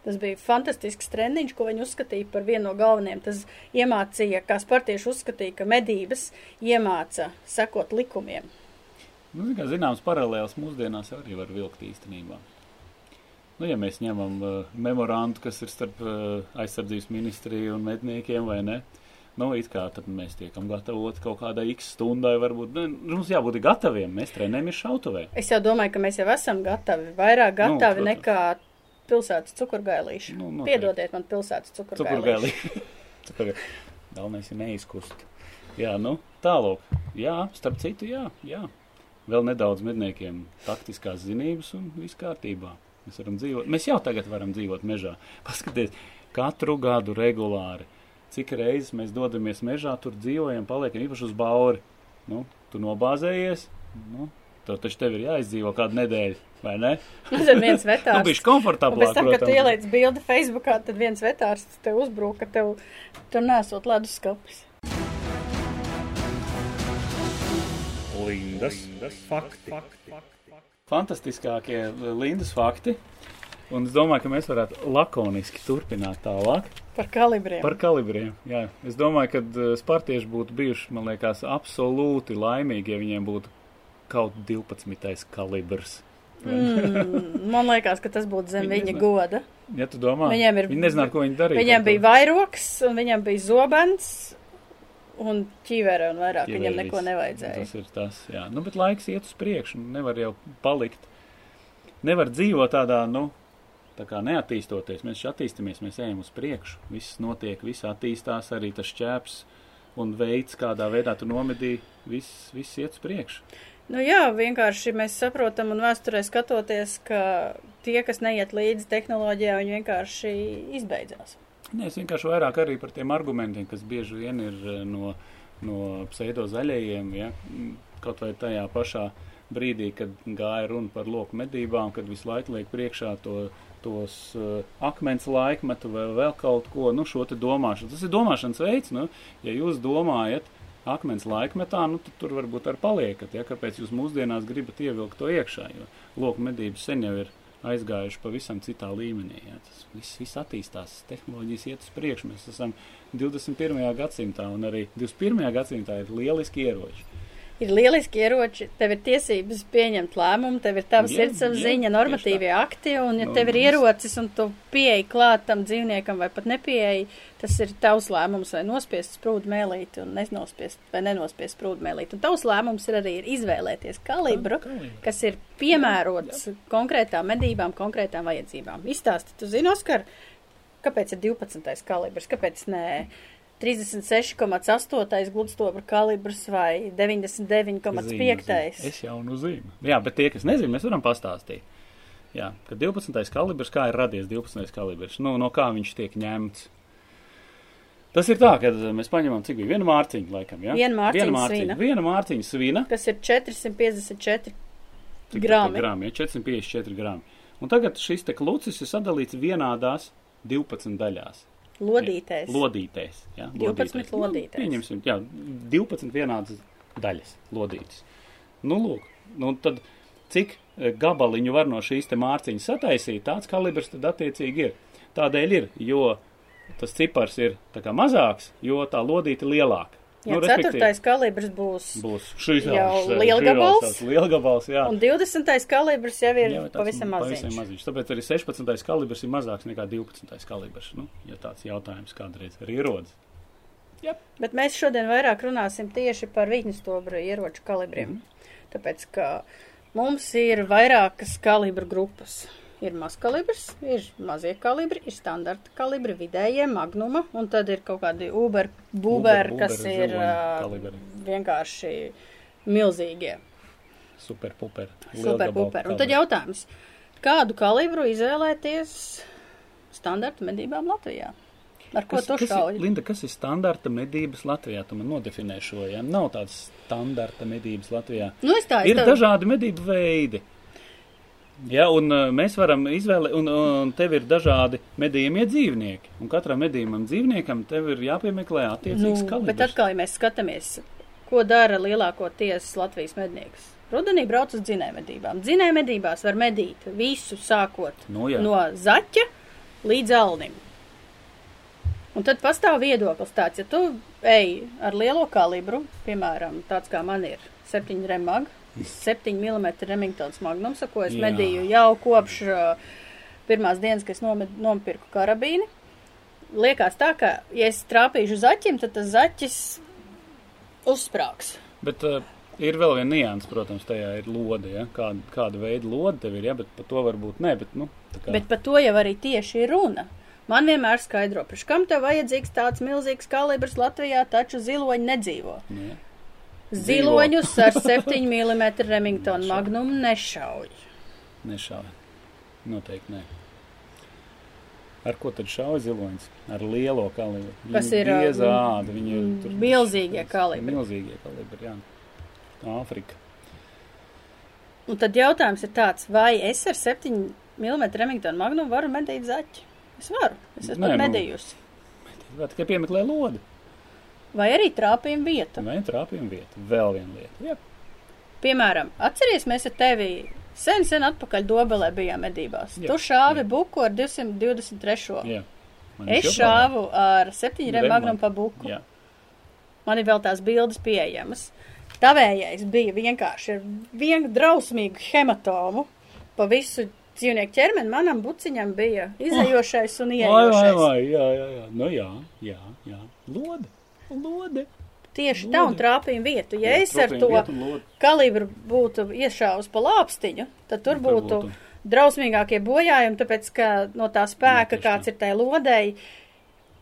Tas bija fantastisks treniņš, ko viņi uzskatīja par vienu no galvenajiem. Tas iemācīja, kā spartieši uzskatīja, ka medības iemāca sekot likumiem. Nu, kā, zināms, paralēls mūsdienās arī var vilkt īstenībā. Nu, ja mēs ņemam uh, memorandu, kas ir starp uh, aizsardzības ministriju un medniekiem, vai ne? Nu, it kā tad mēs tiekam gatavoti kaut kādai x stundai, varbūt. Nu, mums jābūt gataviem. Mēs trenējamies šautavē. Es jau domāju, ka mēs jau esam gatavi, vairāk gatavi protams. nekā pilsētas cukurgailīši. Nu, noteikti. Piedodiet man pilsētas cukurgailīši. Cukurgailī. Cukurgailī. Galvenais ir neizkust. Jā, nu, tālāk. Jā, starp citu, jā, jā. Vēl nedaudz medniekiem taktiskās zinības un viss kārtībā. Mēs varam dzīvot. Mēs jau tagad varam dzīvot mežā. Paskaties, katru gadu regulāri. Cik reizes mēs dodamies mežā, tur dzīvojam, paliekam īpaši uz bauri. Nu, tu nobāzējies, nu, tev taču tev ir jāizdzīvo kādu nedēļu, vai ne? Un tad viens Nu, vetārs. bišķi Un komfortablāk, pēc tam, kad tu ieliec bildi Facebookā, tad viens vetārs te uzbruka, ka tev tur nesot leduskapis. Lindas. Fakti. Fakti. fantastiskākie Lindas fakti. Un es domāju, ka mēs varētu lakoniski turpināt tālāk Par kalibriem. par kalibriem. Jā, es domāju, ka eh, spartieši būtu bijuši, man liekas, absolūti laimīgi, ja viņiem būtu kaut 12. kalibrs. Mm, man liekas, ka tas būtu zem viņa nezina. goda. Ja tu domā, Viņiem ir- viņi nezināja, ko viņi darīja. Ar bija vairoks, un viņam bija zobens, un ķīvere, un vairāk Ķiveris. viņam neko nevajadzēja. Tas ir tas, jā. Nu, bet laiks iet uz priekšu, nevar jau palikt. Nevar dzīvot tādā, nu, tā kā neattīstoties. Mēs attīstamies, mēs ejam uz priekšu. Viss notiek, viss attīstās, arī tas šķēps un veids, kādā veidā tu nomedīji, viss, viss iet uz priekšu. Nu jā, vienkārši mēs saprotam un vēsturē skatoties, ka tie, kas neiet līdzi tehnoloģijā, viņi vienkārši izbeidzās. Nē, es vienkārši vairāk arī par tiem argumentiem, kas bieži vien ir eh, no, no pseido zaļajiem, ja, kaut vai tajā pašā brīdī, kad gāja runa par loku medībām, kad visu laiku liek priekšā to, tos uh, akmens laikmetu vai vēl kaut ko, nu, šo te domāšanu. Tas ir domāšanas veids, nu, ja jūs domājat akmens laikmetā, nu, tad tur varbūt ar paliekat, ja, kāpēc jūs mūsdienās gribat ievilkt to iekšā, jo loku medības sen jau ir aizgājuši pavisam citā līmenī. Ja. Tas viss, viss attīstās, tehnoloģijas iet uz priekšu. Mēs esam 21. gadsimtā, un arī 21. gadsimtā ir lieliski ieroči. Ir lieliski ieroči, tev ir tiesības pieņemt lēmumu, tev ir tava Jā, sirdsapziņa, jā, normatīvie akti, un ja Nu, tev ir ierocis un tu pieeji klāt tam dzīvniekam vai pat nepieeji, tas ir tavs lēmums vai nospiest sprūdu mēlīti un nenospiest vai nenospiest sprūdu mēlīti. Un tavs lēmums ir arī ir izvēlēties kalibru, kas ir piemērots konkrētām medībām, konkrētām vajadzībām. Izstāsti, tu zini, Oskar, kāpēc ir 12. kalibrs, kāpēc nē? 36,8. gludstobra kalibrs vai 99,5. Zīme, zīme. Es jau zinu. Jā, bet tie, kas nezina, mēs varam pastāstīt. Jā, ka 12. kalibrs, kā ir radies 12. kalibrs, nu, no kā viņš tiek ņemts. Tas ir tā, ka mēs paņemam cik bija vienu mārciņu, laikam, jā? Vienu mārciņu viena mārciņa, svina. viena mārciņa svina. kas ir 454 Cik grami. grami ja? 454 grami. Un tagad šis te klucis ir sadalīts vienādās 12 daļās. Lodītēs. Lodītēs. Jā, 12 lodītēs. Nu, pieņemsim, jā, 12 vienādas daļas lodītas. Nu, lūk, nu, tad cik e, gabaliņu var no šīs te mārciņas sataisīt, tāds kalibrs tad attiecīgi ir. Tādēļ ir, jo tas cipars ir tā kā mazāks, jo tā lodīta ir lielāka. Jā, Nu, ceturtais kalibrs būs. būs šis jau lielgabals. Lielgabals, jā. Un 20. kalibrs jau ir Jā, pavisam pavisam maziņš. maziņš. Tāpēc arī 16. kalibrs ir mazāks nekā 12. kalibrs. Nu, ja tāds jautājums kādreiz arī rodas. Bet mēs šodien vairāk runāsim tieši par viņastobra ieroču kalibriem. Mhm. Tāpēc, ka mums ir vairākas kalibru grupas. Ir mazs kalibrs, ir mazie kalibri, ir standarta kalibri, vidējie, magnuma, un tad ir kaut kādi uber, buber, Uber, kas buber, ir kalibri. vienkārši milzīgie. Super, puper. Super, super. Un tad jautājums, kādu kalibru izvēlēties standarta medībām Latvijā? Ar ko Kas, tu šauji? Linda, kas ir standarta medības Latvijā? Tu man nodefinē šo, ja nav tādas standarta medības Latvijā. Nu, tā, Ir tā, dažādi medību veidi. Ja, un uh, mēs varam izvēlēties, un, un tev ir dažādi medījumie dzīvnieki. Un katram medījumam dzīvniekam tev ir jāpiemeklē nu, attiecīgs bet kalibrs. atkal, ja mēs skatāmies, ko dara lielākoties Latvijas mednieks. Rudenī brauc uz dzinējumedībām. Dzinējumedībās var medīt visu, sākot Nu, jā. no zaķa līdz alnim. Un tad pastāv viedoklis tāds, ja tu ej ar lielo kalibru, piemēram, tāds kā man ir 7 remag, 7 mm Remingtons magnums, ko es Jā. medīju jau kopš uh, pirmās dienas, kad es nomed, nopirku karabīni. liekas tā, ka, ja es trāpīšu zaķim, tad tas zaķis uzsprāgs. Bet uh, ir vēl viena nianses, protams, tajā ir lode. Ja? Kāda, kāda veida lode tev ir, ja? bet par to varbūt ne. Bet, nu, tā kā, Bet par to jau arī tieši ir runa. Man vienmēr skaidro, priekš kam tev vajadzīgs tāds milzīgs kalibrs Latvijā, taču ziloņi nedzīvo. nu, ja. Ziloņus ar 7 mm Remington magnumu nešauj. nešāva. Noteikti nē. Ar ko tad šauja ziloņus? Ar lielo kalibru. Kas ir, bieza um, viņi ir tur milzīgie kalibri. Milzīgie kalibri, jā. Āfrika. Un tad jautājums ir tāds, vai es ar 7 mm Remington magnumu varu medīt zaķi? Es varu, es esmu Nē, nu. medījusi. Vai tikai piemeklē lodi? Vai arī trāpījuma vieta. Vai trāpījuma vieta? Vēl viena lieta. Jā. Piemēram, atceries, mēs ar tevi sen, sen atpakaļ dobelē bijām medībās. Jā. Tu šāvi Jā. buku ar 223. jā. Man Es šāvu ar 7 Rem magnumu mag- pa buku. Jā. Man ir vēl tās bildes pieejamas. Tavējais bija vienkārši ar vienu drausmīgu hematomu pa visu dzīvnieku ķermeni. Manam buciņam bija izējošais un Vai, vai, ieejošais. vai, jā, jā, jā. Nu jā, jā, jā. Lode. Lode. Tieši tā un trāpījuma vietu. Ja Jā, es ar to lode. kalibru būtu iešāvis pa lāpstiņu, tad tur Tur būtu būtu. drausmīgākie bojājumi, tāpēc, ka no tā spēka, Jā, kāds ir tai lodei,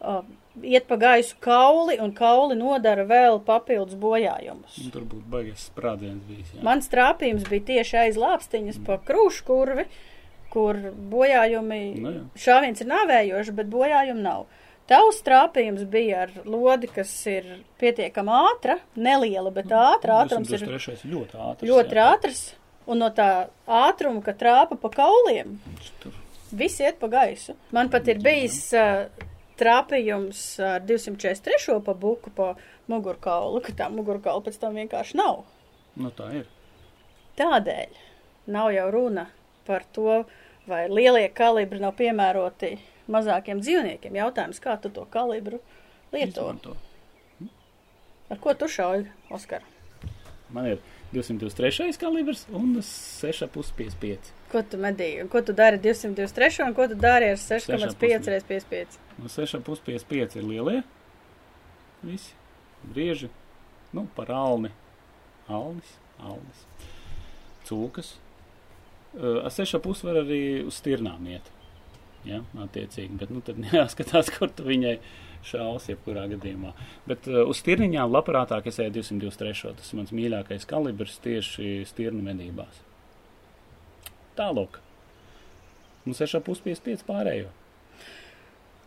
uh, iet pa gaisu kauli, un kauli nodara vēl papildus bojājumus. Un tur būtu baigies sprādziens bijis. Jā. Mans trāpījums bija tieši aiz lāpstiņas pa krūšu kurvi, kur bojājumi, Nu šāviens ir nāvējoši, bet bojājumi nav. Tavs trāpījums bija ar lodi, kas ir pietiekami ātra, neliela, bet ātra. Ātrums ir 223 ļoti ātrs. ļoti jā. ātrs, un no tā ātruma, ka trāpa pa kauliem, viss iet pa gaisu. Man pat ir bijis uh, trāpījums ar 243. pa buku pa mugurkaulu, ka tā mugurkaula pēc tam vienkārši nav. Nu, tā ir. Tādēļ nav jau runa par to, vai lielie kalibri nav piemēroti mazākiem dzīvniekiem. Jautājums, kā tu to kalibru lieto? Izmanto. Ar ko tu šauji, Oskar? Man ir 223 kalibrs un 6,55. Ko tu medīji? Ko tu dari 223 un ko tu dari ar 6,5 6,5. reiz 55? No 6,55 ir lielie. Visi. Brieži. Nu, par alni. Alnis. Alnis. Cūkas. Ar 6,5 var arī uz stirnām iet. Ja, attiecīgi. Bet, nu, tad jāskatās, kur tu viņai šaus, jebkurā gadījumā. Bet uh, uz stirniņām labprātāk es eju 223. Tas ir mans mīļākais kalibrs tieši stirnu medībās. Tālāk. Nu, 6,55 pārējo.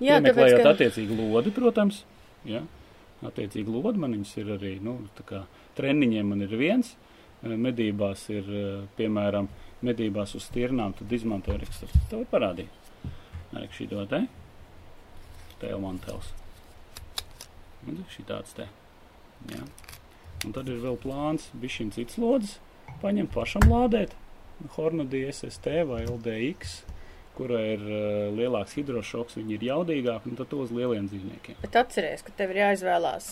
Jā, tāpēc, Piemeklējot ka attiecīgi lodi, protams. Ja? Attiecīgi lodi man viņas ir arī, nu, tā kā treniņiem man ir viens. eh, Medībās ir, eh, piemēram, medībās uz stirnām, tad izmanto Riks. Tev var parādīt. Arī šī to te. Tev man tevs. Un šī tāds te. Ja? Un tad ir vēl plāns bišķiņ cits lodzes. Paņemt pašam lādēt. Hornadi SST vai LDX kurā ir uh, lielāks hidrošoks, viņi ir jaudīgāki, un tad to uz lieliem dzīvniekiem. Bet atceries, ka tev ir jāizvēlās,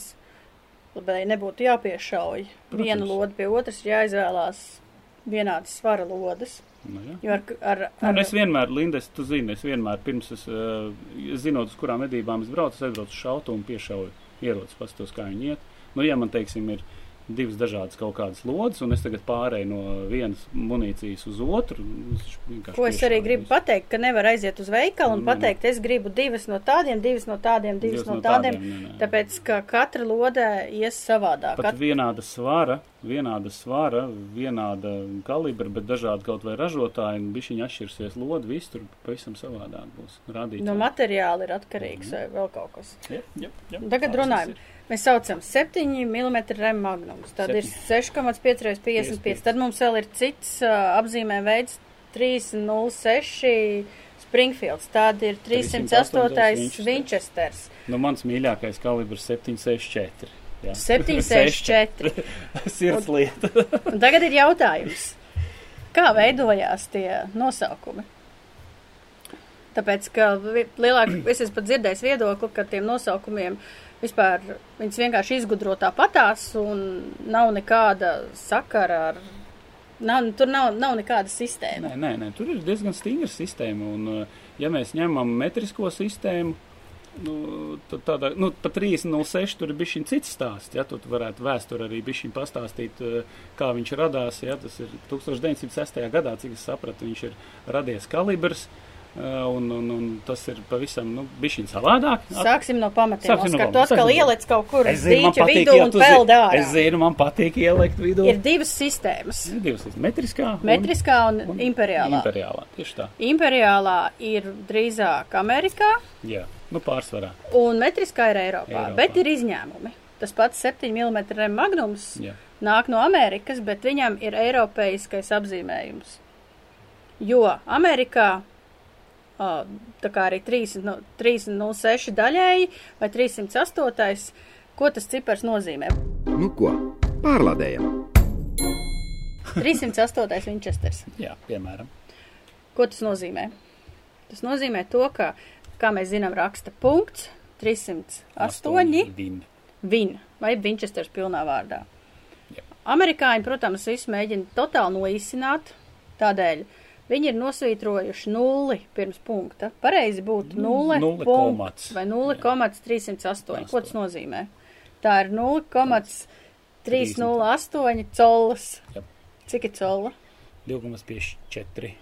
lai nebūtu jāpiešauj Protams. viena loda pie otras, ir jāizvēlās vienādas svara lodas. Nu, ja? Ar, ar, Un ar es vienmēr, Lindes, tu zini, es vienmēr pirms es, uh, zinot, uz kurām medībām es braucu, es aizbraucu uz šautu un piešauju ierocis, pastos, kā viņi iet. Nu, ja man, teiksim, ir divas dažādas kaut kādas lodes, un es tagad pārēju no vienas munīcijas uz otru, Ko es arī gribu pateikt, ka nevar aiziet uz veikalu un Nu, pateikt, es gribu divas no tādiem, divas no tādiem, divas no tādiem, nē, nē. tāpēc, ka katra lode ies savādāk. Pat Kat... vienāda svara, vienāda svara, vienāda kalibra, bet dažādi kaut vai ražotāji, un bišķiņi atšķirsies lodi, viss tur pavisam savādāk būs rādīts. No materiāla ir atkarīgs vai vēl kaut kas. Jep, jep, jep. Tagad runājam. ir. Mēs saucam 7 mm rem magnums, tad ir 6,5 reiz 55. 55. Tad mums vēl ir cits uh, apzīmē veids 306 Springfields, tad ir 308 Winchester. Winchesters, Nu, mans mīļākais kalibrs 764. Jā. 764. Sirds lieta. Un tagad ir jautājums, kā veidojās tie nosaukumi? Tāpēc, ka lielāk, es esmu pat dzirdējis viedokli, ka tiem nosaukumiem vispār viņas vienkārši izgudro tāpatās un nav nekāda sakara ar, nav, tur nav, nav nekāda sistēma. Nē, nē, nē, tur ir diezgan stingra sistēma. Un, uh, ja mēs ņemam metrisko sistēmu, Nu, tad tādā, nu, pa 306 tur ir bijis šī cits stāsts, ja, tu varētu vēsturi arī bišķiņ pastāstīt, eh, kā viņš radās, ja, tas ir 1906. gadā, cik es sapratu, viņš ir radies kalibrs, eh, un, un, un tas ir pavisam, nu, savādāk. Sāksim no pamatiem. Sāksim no pamatiem. atkal Sāksim no- ieliec kaut kur Es uz zinu, man dīķa vidū un peld ārā. es zinu, man patīk ielikt vidū. Ir divas sistēmas. Ir divas, metriskā. un- Metriskā un, un imperiālā. Imperiālā, tieši tā. Imperiālā ir drīzāk Amerikā, Jā, nu pārsvarā. un metriskā ir Eiropā, Eiropā. bet ir izņēmumi. Tas pats 7 mm magnums Jā. nāk no Amerikas, bet viņam ir eiropeiskais apzīmējums. Jo Amerikā, ā, tā kā arī 3 no- 306 daļēji vai 308, ko tas cipars nozīmē? Nu ko, pārlādējam! 308 Winchesters. Jā, piemēram. Ko tas nozīmē? Tas nozīmē to, ka, kā mēs zinām, raksta punkts 308 Vin. Vin vai Winchesters pilnā vārdā. Jā. Amerikāņi, protams, visu mēģina totāli noīsināt, tādēļ viņi ir nosvītrojuši nulli pirms punkta. Pareizi būtu nulle, Nulle punkts komats. vai 0,308. Ko tas nozīmē? Tā ir 0,308 colas. Jā. Cik ir cola? 2,54.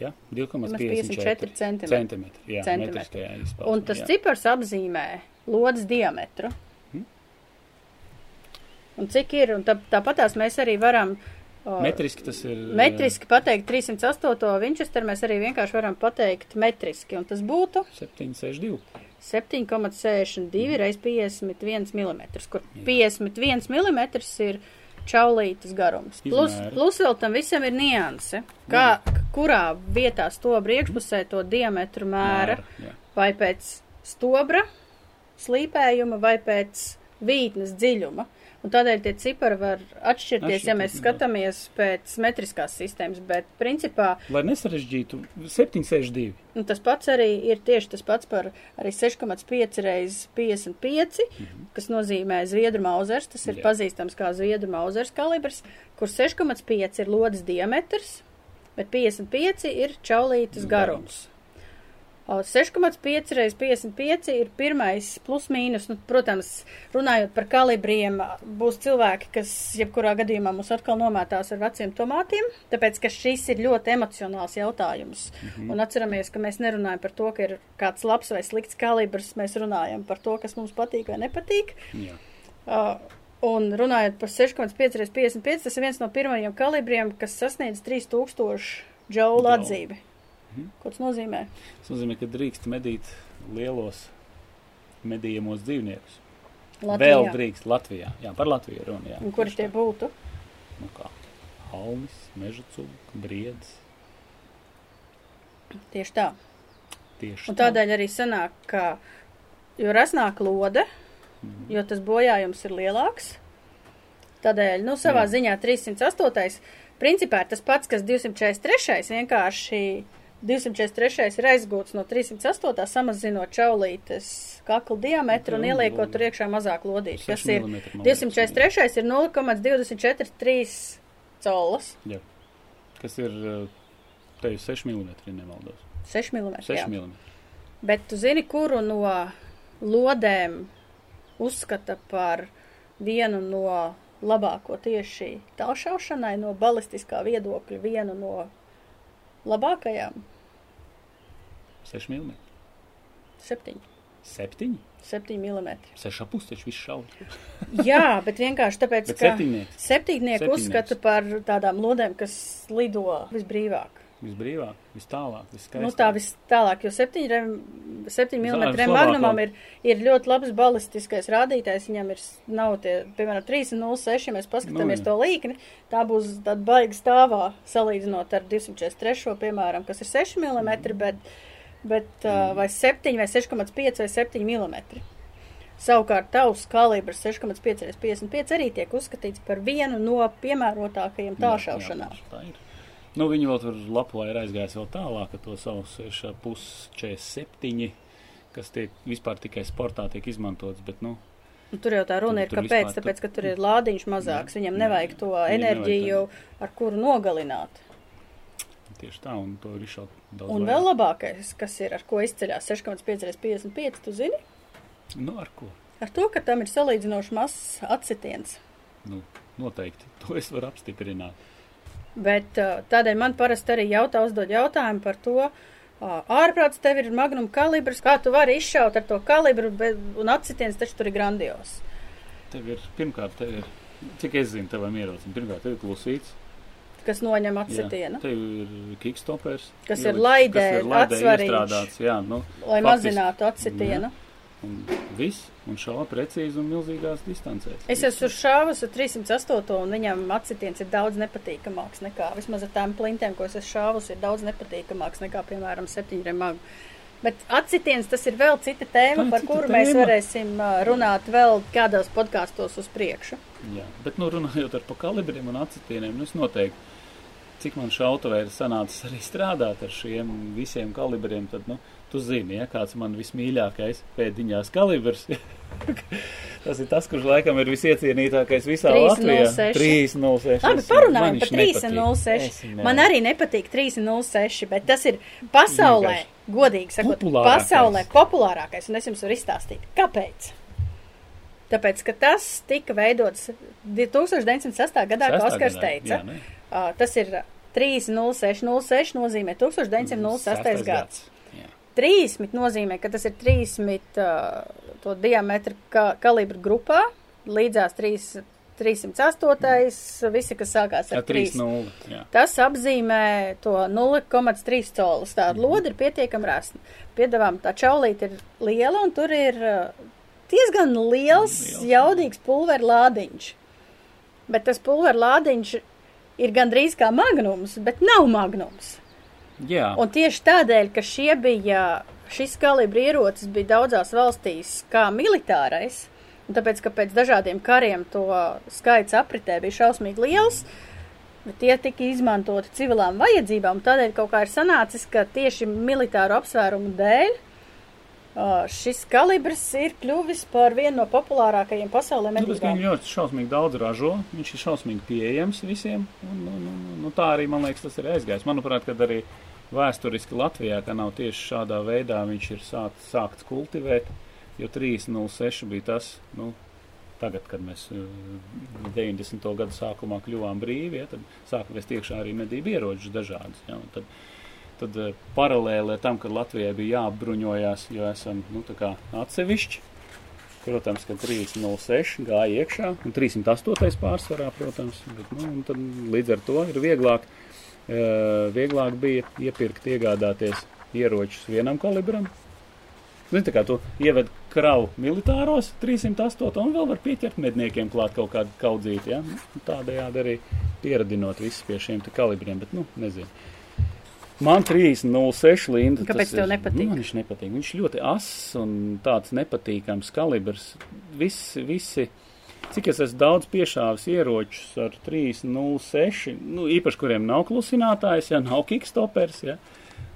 Ja? 2,54 2,54 centimetri. centimetri. Jā, Centimetri. metriskajā izpausmē. Un tas jā. cipars apzīmē lodes diametru. Un cik ir, un tā, tāpatās mēs arī varam Metriski tas ir. metriski pateikt 308. Winchester, mēs arī vienkārši varam pateikt metriski, un tas būtu 762. 7,62 reiz 51 mm, kur 51 mm ir čaulītes garums. Plus, plus vēl tam visam ir nianse, kā, kurā vietā stobra iekšpusē to diametru mēra Jā. vai pēc stobra slīpējuma vai pēc vītnes dziļuma. Un tādēļ tie cipari var atšķirties, ja mēs Atšķirties, skatāmies pēc metriskās sistēmas, bet principā Lai nesarežģītu, 762. nu, tas pats arī ir tieši tas pats par arī 6,5 reizes 55, kas nozīmē zviedru mauzers, tas ir Jā. pazīstams kā zviedru mauzers kalibrs, kur 6,5 ir lodes diametrs, bet 55 ir čaulītes garums. O, 6,5 reizes 55 ir pirmais plus mīnus. Nu, protams, runājot par kalibriem, būs cilvēki, kas jebkurā gadījumā mūs atkal nomētās ar veciem tomātiem, tāpēc, ka šis ir ļoti emocionāls jautājums. -hmm. Un atceramies, ka mēs nerunājam par to, ka ir kāds labs vai slikts kalibrs, mēs runājam par to, kas mums patīk vai nepatīk. Jā. Uh, un runājot par 6,5 reizes 55, tas ir viens no pirmajiem kalibriem, kas sasniedz 3000 džaulu Džaulu. Atzīmi. Ko tas nozīmē? Tas nozīmē, ka drīkst medīt lielos medījamos dzīvniekus. Vēl drīkst Latvijā. Jā, par Latviju runa. Tieši tie tā. būtu? Nu kā? Halmis, meža cūka, briedis. Tieši tā. Tieši Un tādēļ arī sanāk, ka jo rasnāk lode, Mhm. jo tas bojājums ir lielāks. Tādēļ, nu, savā Jā. ziņā 308. principā ir tas pats, kas 243. vienkārši 243. ir aizgūts no 308. samazinot čaulītes kakla diametru un ieliekot tur iekšā mazāk lodīšu, kas 6 ir milimetri, man liekas, 243. ir 0,243 colas, Jā. Kas ir uh, te jau 6 mm, nemaldos. 6 mm. 6 mm. Bet tu zini, kuru no lodēm uzskata par vienu no labāko tieši tālšaušanai, no balistiskā viedokļa, vienu no labākajām? 6 mm. 7, 7? 7 mm. 6 pusteši viss šauj. Jā, bet vienkārši tāpēc, Bet ka Septiņnieks. uzskata par tādām lodēm, kas lido visbrīvāk. Visbrīvāk, vis tālāk, vis skaistāk. Nu, tā vis tālāk, jo 7, rem, 7 mm magnumam ir, ir ļoti labs balistiskais rādītājs. Viņam ir, nav tie, piemēram, 3,06, ja mēs paskatāmies Nu, jā. to līkni, tā būs tāda baiga stāvā salīdzinot ar 243, piemēram, kas ir 6 mm, bet, bet uh, vai 7 vai 6,5 vai 7 mm. Savukārt tavs kalibrs 6,5 x 55 arī tiek uzskatīts par vienu no piemērotākajiem tālšaušanā. Jā, jā, tā ir. Nu, viņi vēl tur lapā ir aizgājis vēl tālāk, ar to savu 6,47, kas tiek vispār tikai sportā tiek izmantots, bet, nu, Un Tur jau tā runa Tur- ir, tur kāpēc? vispār Tāpēc, tur- ka tur ir lādiņš mazāks, Jā, viņam jā, nevajag jā. to Viņam nevajag enerģiju, ar kuru nogalināt. tieši tā, un to ir izšaut daudz Un vēl labākais, kas ir, ar ko izceļās 6,5 x 55, tu zini? Nu, ar ko? Ar to, ka tam ir salīdzinoši mazs atsitiens. Nu, noteikti. To es varu apstiprināt. Bet uh, tādēļ man parasti arī jautā, uzdod jautājumu par to, uh, ārprāts tev ir magnum kalibrs, kā tu vari izšaut ar to kalibru, bet, un atsitiens taču tur ir grandios. Tev ir, pirmkārt, tev ir, cik es zinu, tevam ierocim, pirmkārt, tev ir klusīts. Kas noņem Jā, atsitienu, tev ir kickstopers. Kas ir ielikts, laidē kas ir laidē atsvarīgs. jā, nu, lai faktiski- mazinātu atsitienu. Un viss, un šāva precīzi un milzīgās distancēs. Es esmu šāvis ar 308, un viņam atsitiens ir daudz nepatīkamāks nekā vismaz ar tām plintēm, ko es esmu šāvis, ir daudz nepatīkamāks nekā, piemēram, septiņrem magu. Bet atsitiens tas ir vēl cita tēma, par kuru mēs tēma. varēsim ā, runāt vēl kādos podkāstos uz priekšu. Jā, bet, nu, runājot ar pa kalibriem un atsitieniem, nu, es noteikti, cik man šautavē ir sanācis arī strādāt ar šiem visiem kalibriem, tad, nu, tu zini, ja kāds man vismīļākais pēdiņās kalibrs. tas ir tas, kurš laikam ir visiecienītākais visā 306. Latvijā. 306. Labi, parunājam par viņš nepatīk. 306. Es viņu Man arī nepatīk 306, bet tas ir pasaulē, godīgi sakot, pasaulē populārākais, un es jums varu izstāstīt, kāpēc. Tāpēc, ka tas tika veidots 1908. gadā, kā Oskars teica. jā, ne? Uh, tas ir 306, nozīmē 1906. gads. Jā. 30 nozīmē, ka tas ir 30 uh, to diametru ka, kalibru grupā, līdzās 3, 308, visi, kas sākās Ar ar 3. 3-0. Jā. Tas apzīmē to 0,3 colis. Tā loda ir pietiekami rasna. Piedāvām tā čaulīte ir liela un tur ir diezgan liels, Liels. jaudīgs pulveru lādiņš. Bet tas pulveru lādiņš ir gandrīz kā magnums, bet nav magnums. Jā. Un tieši tādēļ, ka šie bija, šis kalibra ierocis bija daudzās valstīs kā militārais, un tāpēc, ka pēc dažādiem kariem to skaits apritē bija šausmīgi liels, bet tie tika izmantoti civilām vajadzībām, tādēļ kaut kā ir sanācis, ka tieši militāru apsvērumu dēļ šis kalibrs ir kļuvis par vienu no populārākajiem pasaulē Nu, tas, ka medībām. viņi ļoti šausmīgi daudz ražo, viņš ir šausmīgi pieejams visiem. Un, un, un, un, tā arī, man liekas, tas ir aizgājis. Manuprāt, kad arī vēsturiski Latvijā, nav tieši šādā veidā viņš ir sākt, sākts kultivēt, jo 306 bija tas, nu, tagad, kad mēs eh, 90. gadu sākumā kļuvām brīvi, ja, tad sāka vest iekšā arī medību ieročus dažādas. Ja, tad, tad eh, paralēli tam, kad Latvijai bija jāapbruņojās, jo esam, nu, atsevišķi, Protams, ka 306 gāja iekšā, un 308 pārsvarā, protams, bet, nu, tad līdz ar to ir vieglāk, uh, vieglāk bija iepirkt, iegādāties ieročus vienam kalibram. Zini, tā kā tu ieved kravu militāros 308 un vēl var pieķert medniekiem klāt kaut kādu kaudzīti, ja? Nu, Tādējādi arī pieradinot visus pie šiem kalibriem, bet, nu, nezinu. Man 306 linda. Kāpēc tev ir- nepatīk? Nu, viņš nepatīk. Viņš ļoti ass un tāds nepatīkams kalibrs. Visi, visi, cik es esmu daudz piešāvis ieročus ar 306, nu, īpaši kuriem nav klusinātājs, ja nav kickstopers, ja,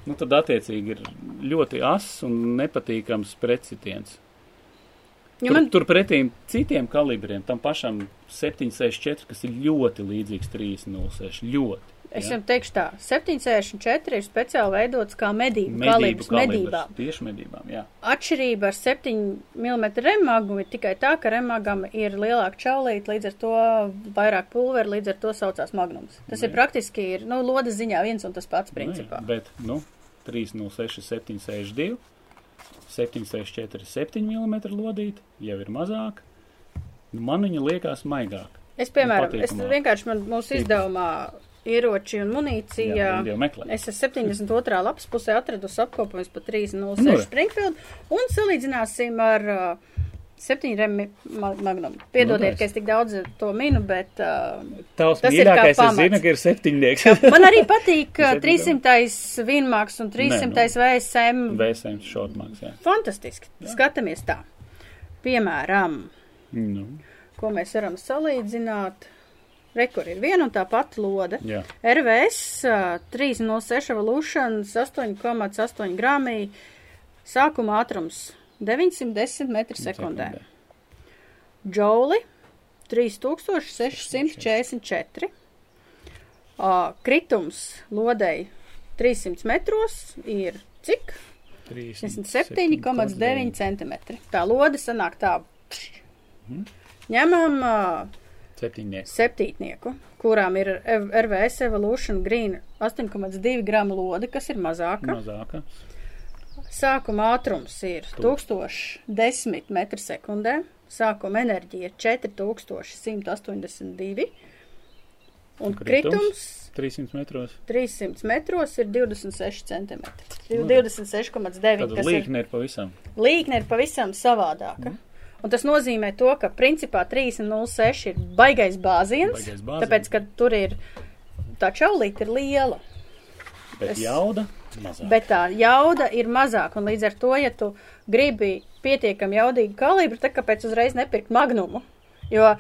nu, tad attiecīgi ir ļoti ass un nepatīkams precitiens. Jo Tur, man, man... tur pretīm citiem kalibriem, tam pašam 764, kas ir ļoti līdzīgs 306, ļoti. Es jums teikšu tā, 764 ir speciāli veidots kā medību, Medību kalibrs kalibrs, medībām. Tieši medībām, jā. Atšķirība ar 7 mm remagu ir tikai tā, ka remagam ir lielāka čaulīte, līdz ar to vairāk pulveri, līdz ar to saucās magnums. Tas Nu ir jā. praktiski, ir, nu, lodas ziņā viens un tas pats principā. Jā, bet, nu, 306, 762, 764, 7 mm lodīte, jau ir mazāk. Nu, man viņa liekas maigāk. Es, piemēram, Nu, es vienkārši man mūsu izdevumā ieroči un munīcija. Jā. Es esmu 72. lapas pusē atradusi apkopojums pa 306 Nu, re. Springfield un salīdzināsim ar uh, 7 remi ma- magnumu. Piedodiet, Nu, ka es tik daudz to minu, bet uh, Tavs Tas ir kā mīļākais, es pamats. zinu, ka ir septiņnieks. man arī patīk uh, Es arī 300. Vinmaks un 300. Nē, VSM. Vēsējums šortmāks, jā. Fantastiski. Skatāmies tā. Piemēram, Nu, ko mēs varam salīdzināt. Rekur ir viena un tā pati lode. jā. RVS ā, 306 Evolution 8,8 grāmī. Sākuma ātrums 910 metri sekundē. Džouli 3644. Ā, Kritums lodei 300 metros ir cik? 37,9 cm. Tā lode sanāk tā. Mhm. Ņemam uh, Septiņnieks. septītnieku, kurām ir RVS Evolution Green 8,2 gramu lode, kas ir mazāka. Mazāka. Sākuma ātrums ir 1010 m2, sākuma enerģija ir 4182, un Kritums? kritums 300 metros. 300 metros ir 26 cm. Nu, 26,9 Tad kas ir līkne ir pavisam. līkne ir pavisam savādāka. Un tas nozīmē to, ka principā 3,06 ir baigais bāziens, Baigais bāziens. tāpēc, ka tur ir tā čaulīte ir liela. Bet Es- jauda mazāk. Bet tā jauda ir mazāka, un līdz ar to, ja tu gribi pietiekami jaudīgu kalibru, tad kāpēc uzreiz nepirkt magnumu? Jo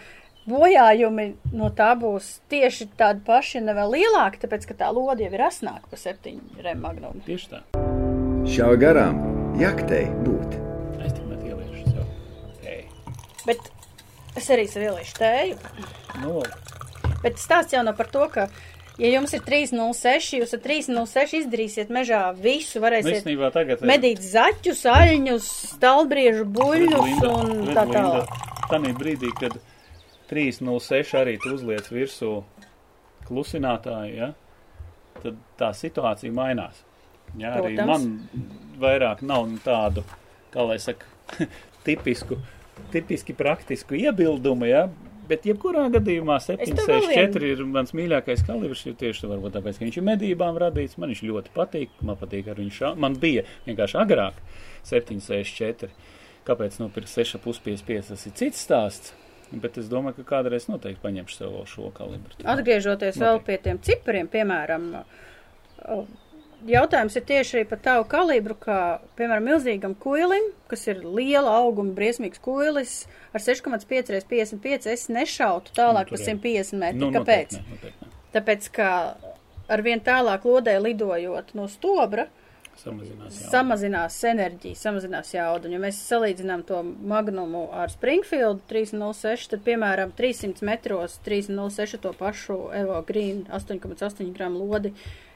bojājumi no tā būs tieši tādi paši, ne vēl lielāki, tāpēc, ka tā lode jau ir asnāka par septiņu rem magnumu. Tieši tā. Šauj garām, jaktei būt. Bet es arī sev ieliešu tēju. Nu, Bet stāsts jau nav par to, ka, ja jums ir 306, jūs ar 306 izdarīsiet mežā visu, nu, varēsiet īstenībā tagad. medīt zaķus, aļņus, stalbriežu buļļus un tā tālāk. Tanī brīdī, kad 306 arī tu uzliec virsū klusinātāju, ja, tad tā situācija mainās. Ja, arī Protams. man vairāk nav tādu, kā lai saka, tipisku, tipiski praktisku iebildumu, ja, bet jebkurā gadījumā tev vēl 764 ir mans mīļākais kalibrs, tieši varbūt tāpēc, ka viņš ir medībām radīts, man viņš ļoti patīk, man patīk ar viņu šā, man bija vienkārši agrāk 764, kāpēc nopirkt 6,55, tas ir cits stāsts. Bet es domāju, ka kādreiz noteikti paņemšu sev šo kalibru. Atgriežoties vēl pie tiem cipariem, piemēram, o, jautājums ir tieši arī par tavu kalibru, kā, piemēram, milzīgam kuilim, kas ir liela auguma, briesmīgs kuilis, ar 6,5 x 55 es nešautu tālāk Nu, par jā. 150 metru. Nu, Kāpēc? noteikti noteikti. Tāpēc, ka ar vien tālāk lodē lidojot no stobra, Samazinās. jā. samazinās enerģija, samazinās jaudu. Un, ja mēs salīdzinām to magnumu ar Springfield 306, tad, piemēram, 300 metros 306 to pašu Evo Green 8,8 gramu lodi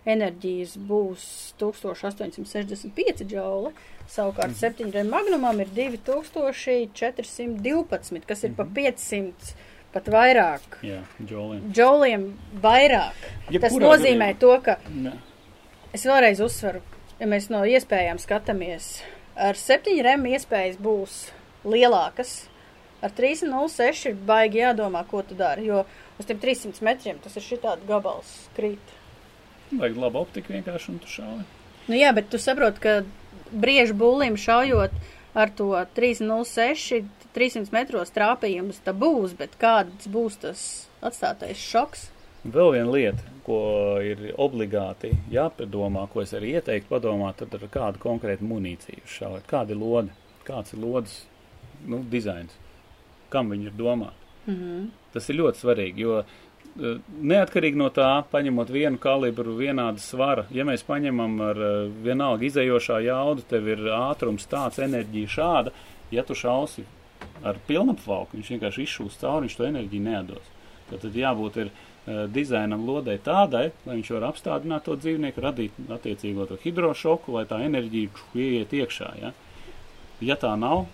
enerģijas būs 1865 džauli. Savukārt. 7 gramu magnumam ir 2412, kas ir pa 500 pat vairāk. Jā, džoliem. Džauliem vairāk. Tas Jebkurā nozīmē gadījumā. to, ka Ne. Es vēlreiz uzsveru, ja mēs no iespējām skatāmies, ar 7 rem iespējas būs lielākas. Ar 3,06 ir baigi jādomā, ko tu dari, jo uz tiem 300 metriem tas ir šitāds gabals krīt. Vajag labu optiku vienkārši un tu šauji. Nu jā, bet tu saproti, ka briežu būlim šaujot ar to 3,06 300 metros trāpījumus, tā būs, bet kāds būs tas atstātais šoks? Vēl viena lieta, ko ir obligāti jāpadomā, ko es arī ieteiktu padomāt, tad ar kādu konkrētu munīciju šaujat. Kāda ir lode? Kāds ir lodes nu, dizains? Kam viņi ir domāti? Mm -hmm. Tas ir ļoti svarīgi, jo neatkarīgi no tā, paņemot vienu kalibru, vienādu svara, ja mēs paņemam ar eh, vienalga izējošā jaudu, tev ir ātrums tāds, enerģija šāda, ja tu šausi ar pilnapvalku, viņš vienkārši izšūs cauri, viņš to enerģiju nedos. Tad, tad jābūt ir uh, dizainam lodei tādai, lai viņš var apstādināt to dzīvnieku, radīt attiecīgo to hidrošoku, lai tā enerģija ieiet iekšā. Ja? ja tā nav,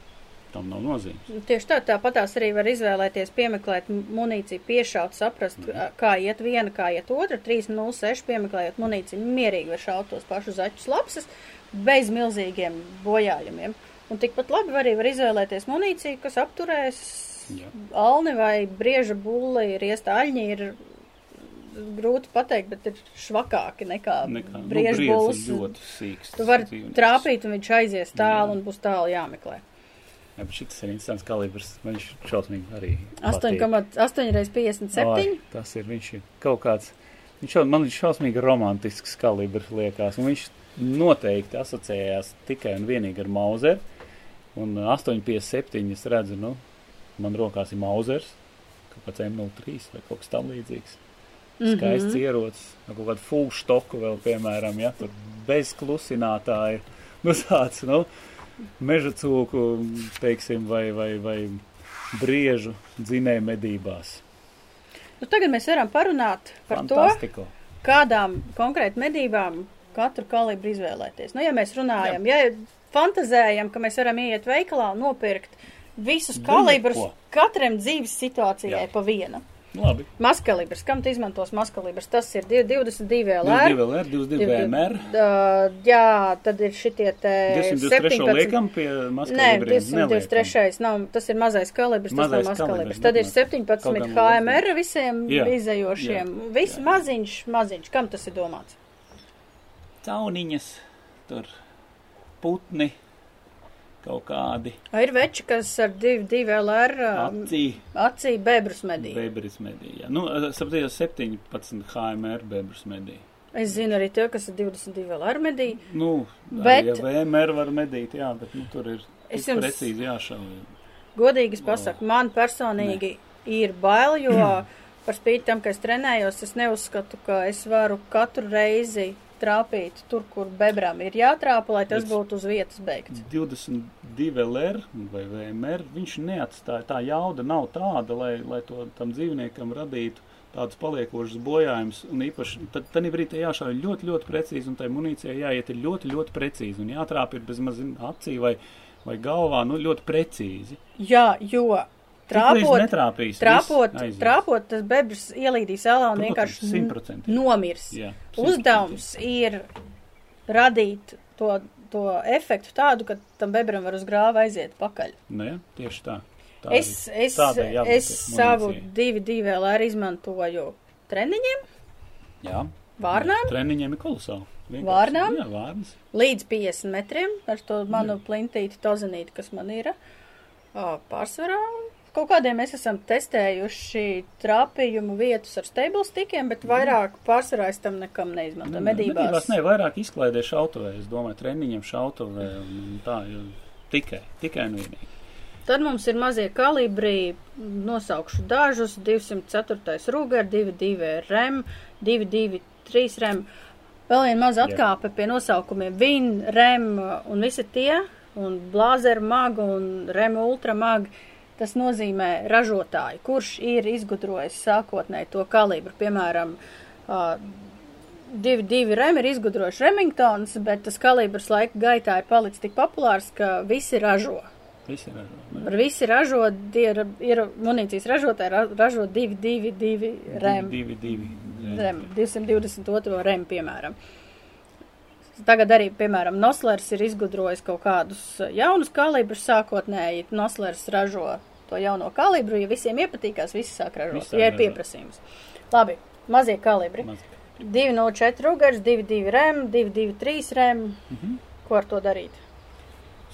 tam nav nozīmes. Nu, Tieši tā, tāpatās arī var izvēlēties, piemeklēt munīciju, piešaut, saprast, mm. kā iet viena, kā iet otra. 3,06 piemeklējot munīciju, mierīgi var šaut tos pašus zaķus lapsas, bez milzīgiem bojājumiem. Un tikpat labi arī var izvēlēties munīciju, kas apturēs Jā. alni vai brieža bulli, ir iestāļņi, ir grūti pateikt, bet ir švakāki nekā, Nekā, nu, bulls. ir ļoti sīks. Tu vari trāpīt, un viņš aizies tālu, Jā. un būs tālu jāmeklē. Jā, bet šis ir interesants kalibrs. Viņš šausmīgi arī. 8,8 reizes 57. Ai, tas ir viņš ir kaut kāds. Viņš jau, man viņš šausmīgi romantisks kalibrs liekas. Un viņš noteikti asociējās tikai un vienīgi ar Mauseru. Un 8,57 es redzu, nu, man rokās ir Mausers, kaut kāds M03 vai kaut kas tam līdzīgs. Skaists ierocis, ar kaut kādu full stoku vēl, piemēram, ja tur bez klusinātāja. Nu, tāds, nu, meža cūku, teiksim, vai, vai, vai briežu dzinēju medībās. Nu, tagad mēs varam parunāt par Fantastiko. to, kādām konkrēti medībām, katru kalibru izvēlēties. Nu, ja mēs runājam, ja fantazējam, ka mēs varam iet veikalā un nopirkt visus kalibrus katram dzīves situācijai Jā. pa vienu. Labi. Maskalibrs, kam tu izmantos maskalibrs? Tas ir div- 22 LR. 22 LR, 22 VMR. Uh, jā, tad ir šitie te 223 liekam pie Nē, maskalibriem. 223 nav, tas ir mazais kalibrs, tas Mazais nav kalibrs, maskalibrs. Tad ir bet 17 kaut gan HMR visiem Jā, izējošiem. jā, Viss jā. maziņš, maziņš. Kam tas ir domāts? Cauniņas, tur putni, kaut kādi Vai ir veči, kas ar 2 LR um, acī, acī bebrus medī? bebris medija. Nu, saprotiet, 17 HMR bebris medija. Es zinu arī to, kas ar 22 LR medī. Nu, Bet- arī VMR var medīt, jā, bet nu, tur ir Es jums- precīzi jāšauj. Godīgi es pasaku, man personīgi ir bail, jo par spīti tam, ka es trenējos, es neuzskatu, ka es varu katru reizi trāpīt tur, kur bebram ir jātrāpa, lai tas Bet- būtu uz vietas beigts. 22 LR vai VMR, viņš neatstāja, tā jauda nav tāda, lai, lai to tam dzīvniekam radītu tādus paliekošus bojājumus, un īpaši tad, tad brīdī jāšauj ļoti, ļoti precīzi, un tai munīcijai jāiet ir ļoti, ļoti precīzi, un jātrāp ir bez mazina acī vai, vai galvā, nu, ļoti precīzi. Jā, jo trāpot, netrāpīs, trāpot, trāpot, tas bebrs ielīdīs ēlā un Protams, vienkārši n- simtprocentīgi. nomirs. Jā, Uzdevums ir radīt to, to efektu tādu, ka tam bebram var uz grāva aiziet pakaļ. Nē, Nu tieši tā. tā Es, arī- es, es savu munīcijai. divu DVLR izmantoju treniņiem, Jā. vārnām, Treniņiem ir kolosāli. Vienkārši. Vārnām? Jā, vārnas. līdz 50 metriem ar to manu plintīti tozenīti, kas man ir pārsvarā. Kaut kādiem mēs esam testējuši trāpījumu vietas ar stable stikiem, bet vairāk pārsvarā es tam nekam neizmantoju. Medībās. Medībās ne, vairāk izklaidē šautavē, es domāju, treniņiem šautavē un, tā, jo tikai, tikai un vienīgi. Tad mums ir mazie kalibri, nosaukšu dažus, 204. Ruger, 22 rem, 223 rem. Vēl viena maza atkāpe pie nosaukumiem Vin, rem un visi tie, un Blazer mag un rem ultra mag. Tas nozīmē ražotāju, kurš ir izgudrojis sākotnēji to kalibru. Piemēram, uh, divi, divi remi ir izgudrojuši Remingtons, bet tas kalibrs laika gaitā ir palicis tik populārs, ka visi ražo. Visi ražo. Ar visi ražo, ir, ir munīcijas ražotāji, ra- ražo 2, 2, 2 rem, Divi, divi. rem, 222 rem, piemēram. Tagad arī, piemēram, Noslers ir izgudrojis kaut kādus jaunus kalibrus sākotnēji. Noslers ražo to jauno kalibru, ja visiem iepatīkās, visi sāk ražot, ja ir pieprasījums. Labi, mazie kalibri. Maz. 204 rugars, 22 rem, 223 rem. Mhm. Ko ar to darīt?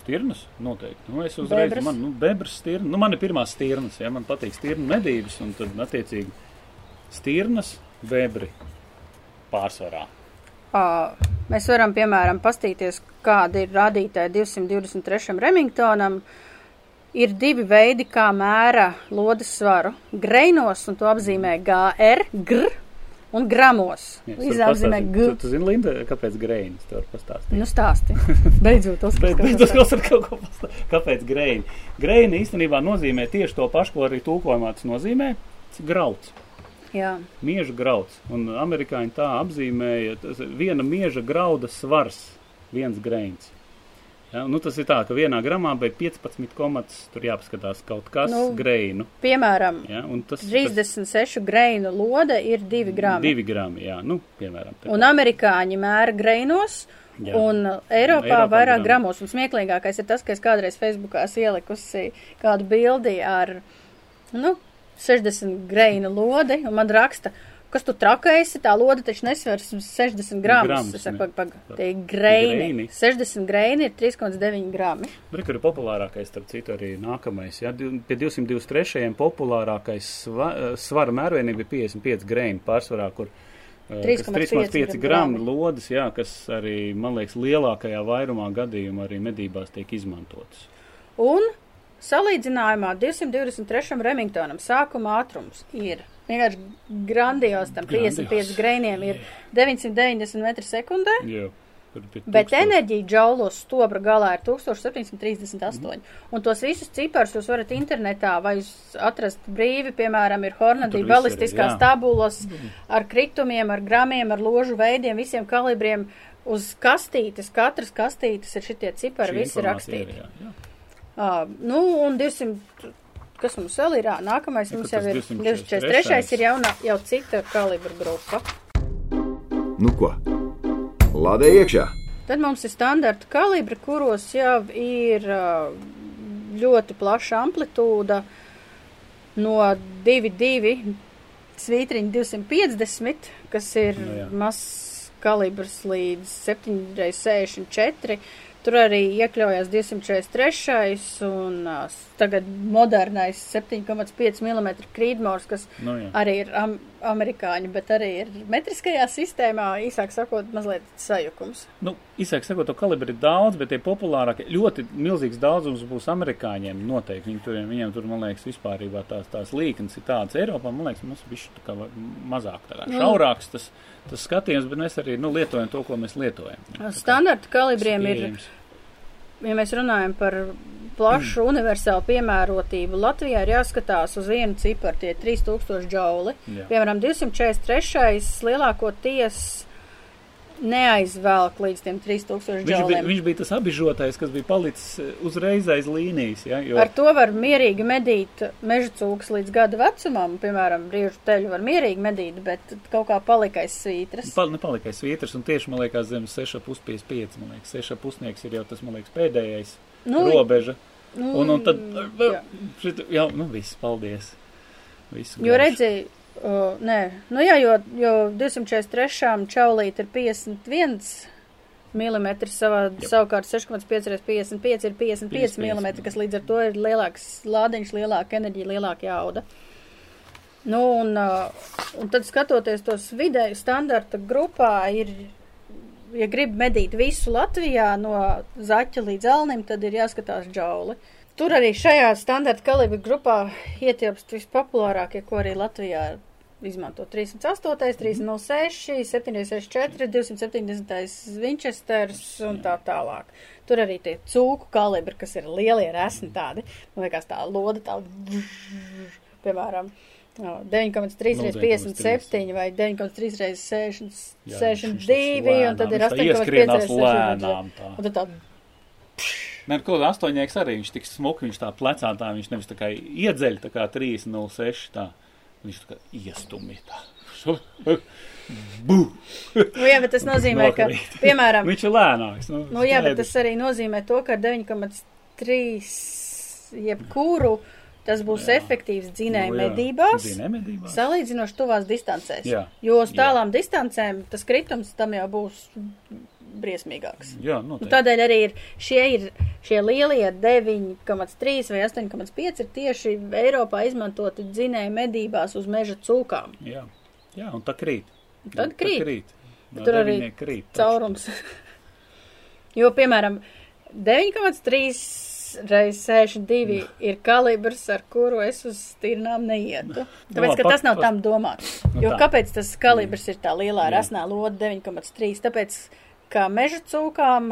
Stirnas noteikti. Nu, es uzreiz, Bebras? man, nu, bebras stirnas. Nu, man ir pirmās stirnas, ja man patīk stirnu medības, un tad, attiecīgi, stirnas, bebri pārsvarā. Ā, Mēs varam, piemēram, pastīties, kāda ir rādītāja 223. Remingtonam. Ir divi veidi, kā mēra lodes svaru. Greinos, un to apzīmē GR, gr, un gramos. Jā, es Līdz varu apzīmē pastāstīt. g. Tu, tu zini, Linda, kāpēc greinis? Tu vari pastāstīt. Nu, stāsti. Beidzot, tas ar kaut ko pastāstīt. Kāpēc greini? Greini īstenībā nozīmē tieši to pašu, ko arī tūkojumā tas nozīmē. Grauds. Jā, Mieža grauds. Un amerikāņi tā apzīmēja, tas ir viena mieža grauda svars, viens greins. Ja, nu, tas ir tā, ka vienā gramā bija 15 komats, tur jāpaskatās kaut kas Nu, nu, greinu. piemēram, Ja, tas, 36 greinu lode ir 2 tas grami. divi grami, jā, nu, piemēram. tā Un kā. amerikāņi mēra greinos, Jā. un Eiropā, Eiropā vairāk gramu. gramos. Un smieklīgākais ir tas, ka es kādreiz Facebookā ielikusi kādu bildi ar, nu, 60 greina lodi, un man raksta, kas tu trakēsi, tā lode taču nesvers 60 gramus. Gramus, Es saku, pag, pag, tie ir greini. Greini. 60 greini ir 3,9 grami. Tur ir populārākais, starp citu, arī nākamais. Ja, Di- pie 223. populārākais sva, eh, svara mērvienība ir 55 greini pārsvarā, kur eh, kas 3,5 3,5 grami. gramu lodes, jā, kas arī, man liekas, lielākajā vairumā gadījumu arī medībās tiek izmantotas. Un salīdzinājumā 223. Remingtonam sākuma ātrums ir vienkārši grandios, tam 55 Grandios. greiniem ir 990 metri sekundē. Jā, Bet 1000. enerģija džaulos stobra galā ir 1738. Un tos visus ciparus jūs varat internetā vai atrast brīvi, piemēram, ir viss balistiskās tabulas ar kritumiem, ar gramiem, ar ložu veidiem, visiem kalibriem, uz kastītes, katras kastītes ir šitie cipari Šī visi informācija ir, rakstīti. jā, jā. Uh, nu, un 200, kas mums vēl ir? Nākamais Ja, mums jau ir 243. 243. ir jauna, jau cita kalibra grupa. Nu ko? Lādē iekšā! Tad mums ir standarta kalibri, kuros jau ir ļoti plaša amplitūda no 2,2 svītriņa 250, kas ir Nu jā. mazs kalibrs līdz 7,64. Tur arī iekļaujās 243. un tagad modernais 7,5 mm krīdmors, kas Nu, jā. arī ir am amerikāņu, bet arī ir metriskajā sistēmā, īsāk sakot, mazliet sajukums. Nu, izsaka, sakot, to kalibru ir daudz, bet tie populārākie, ļoti milzīgs daudzums būs amerikāņiem noteikti. Viņi tur, viņiem tur, man liekas, vispārībā tās, tās līknes ir tādas Eiropā, man liekas, mums bišķi tā kā mazāk tā kā Nu. šaurāks tas, tas skatījums, bet mēs arī, nu, lietojam to, ko mēs lietojam. Standarta kalibriem ir Pieejams. Ja mēs runājam par plašu mm. universālu piemērotību, Latvijā ir jāskatās uz vienu ciparu, tie 3000 džauli. Jā. Piemēram, 243. lielākoties neaizvelk līdz tiem 3000 Viņš bija, viņš bija tas apbižotais, kas bija palicis eh, uzreiz aiz līnijas. Ja, jo, Ar to var mierīgi medīt meža cūks līdz gada vecumam, piemēram, briežu teļu var mierīgi medīt, bet kaut kā palika aiz svītras. Pal, nepalika aiz svītras, un tieši, man liekas, zem 6,55. Man liekas, 6,5 ir jau tas, man liekas, pēdējais Nu, robeža. nu, Un, un tad, jā. šit, jā, nu, viss, paldies. Visu Jo garšu. Uh, nē, nu jā, jo, jo 243. čaulīt ir 51 mm, savā, Jep. savukārt 6,5 reiz 55 ir 55 55, mm, kas līdz ar to ir lielāks lādiņš, lielāka enerģija, lielāka jauda. Nu, un, uh, un tad skatoties tos vidēju standarta grupā, ir, ja grib medīt visu Latvijā no zaķa līdz elnim, tad ir jāskatās džauli. Tur arī šajā standarta kalibra grupā ietilpst vispopulārākie, ko arī Latvijā izmanto 308, 306, 764, 270 Winchesters un tā tālāk. Tur arī tie cūku kalibri, kas ir lielie resni tādi, man liekas tā loda tā, piemēram, no, 9,3 Nu, reiz 57 vai 9,3 reiz 60, Jā, 62 un tad ir Viņš tā 8,5 ieskrienās reiz 60. lēnām. Tā. Un tad tā, Nē, kaut kā astoņnieks arī viņš tik smuki, viņš tā plecā tā, viņš nevis tā kā iedzeļ tā kā 306 tā. Viņš tā kā iestumi tā. Nu jā, bet tas nozīmē, ka, piemēram, Viņš ir lēnāks. Nu, Nu, jā, bet tas arī nozīmē to, ka ar 9,3 jebkuru tas būs Jā. efektīvs dzinēja Nu, jā. medībās, medībās. salīdzinoši tuvās distancēs. Jā. Jo uz Jā. tālām distancēm tas kritums tam jau būs briesmīgāks. Jā, Un noteikti. tādēļ arī ir šie, ir šie lielie 9,3 vai 8,5 ir tieši Eiropā izmantoti dzinēja medībās uz meža cūkām. Jā. jā, un tā krīt. Tad Jā, krīt. krīt. Jā, Tur arī krīt. caurums. jo, piemēram, 9,3 reiz 62 ir kalibrs, ar kuru es uz stirnām neietu. Tāpēc, labi, ka tas nav tam domāts. Nu Jo tā. kāpēc tas kalibrs ir tā lielā rasnā loda 9,3? Tāpēc, kā meža cūkām,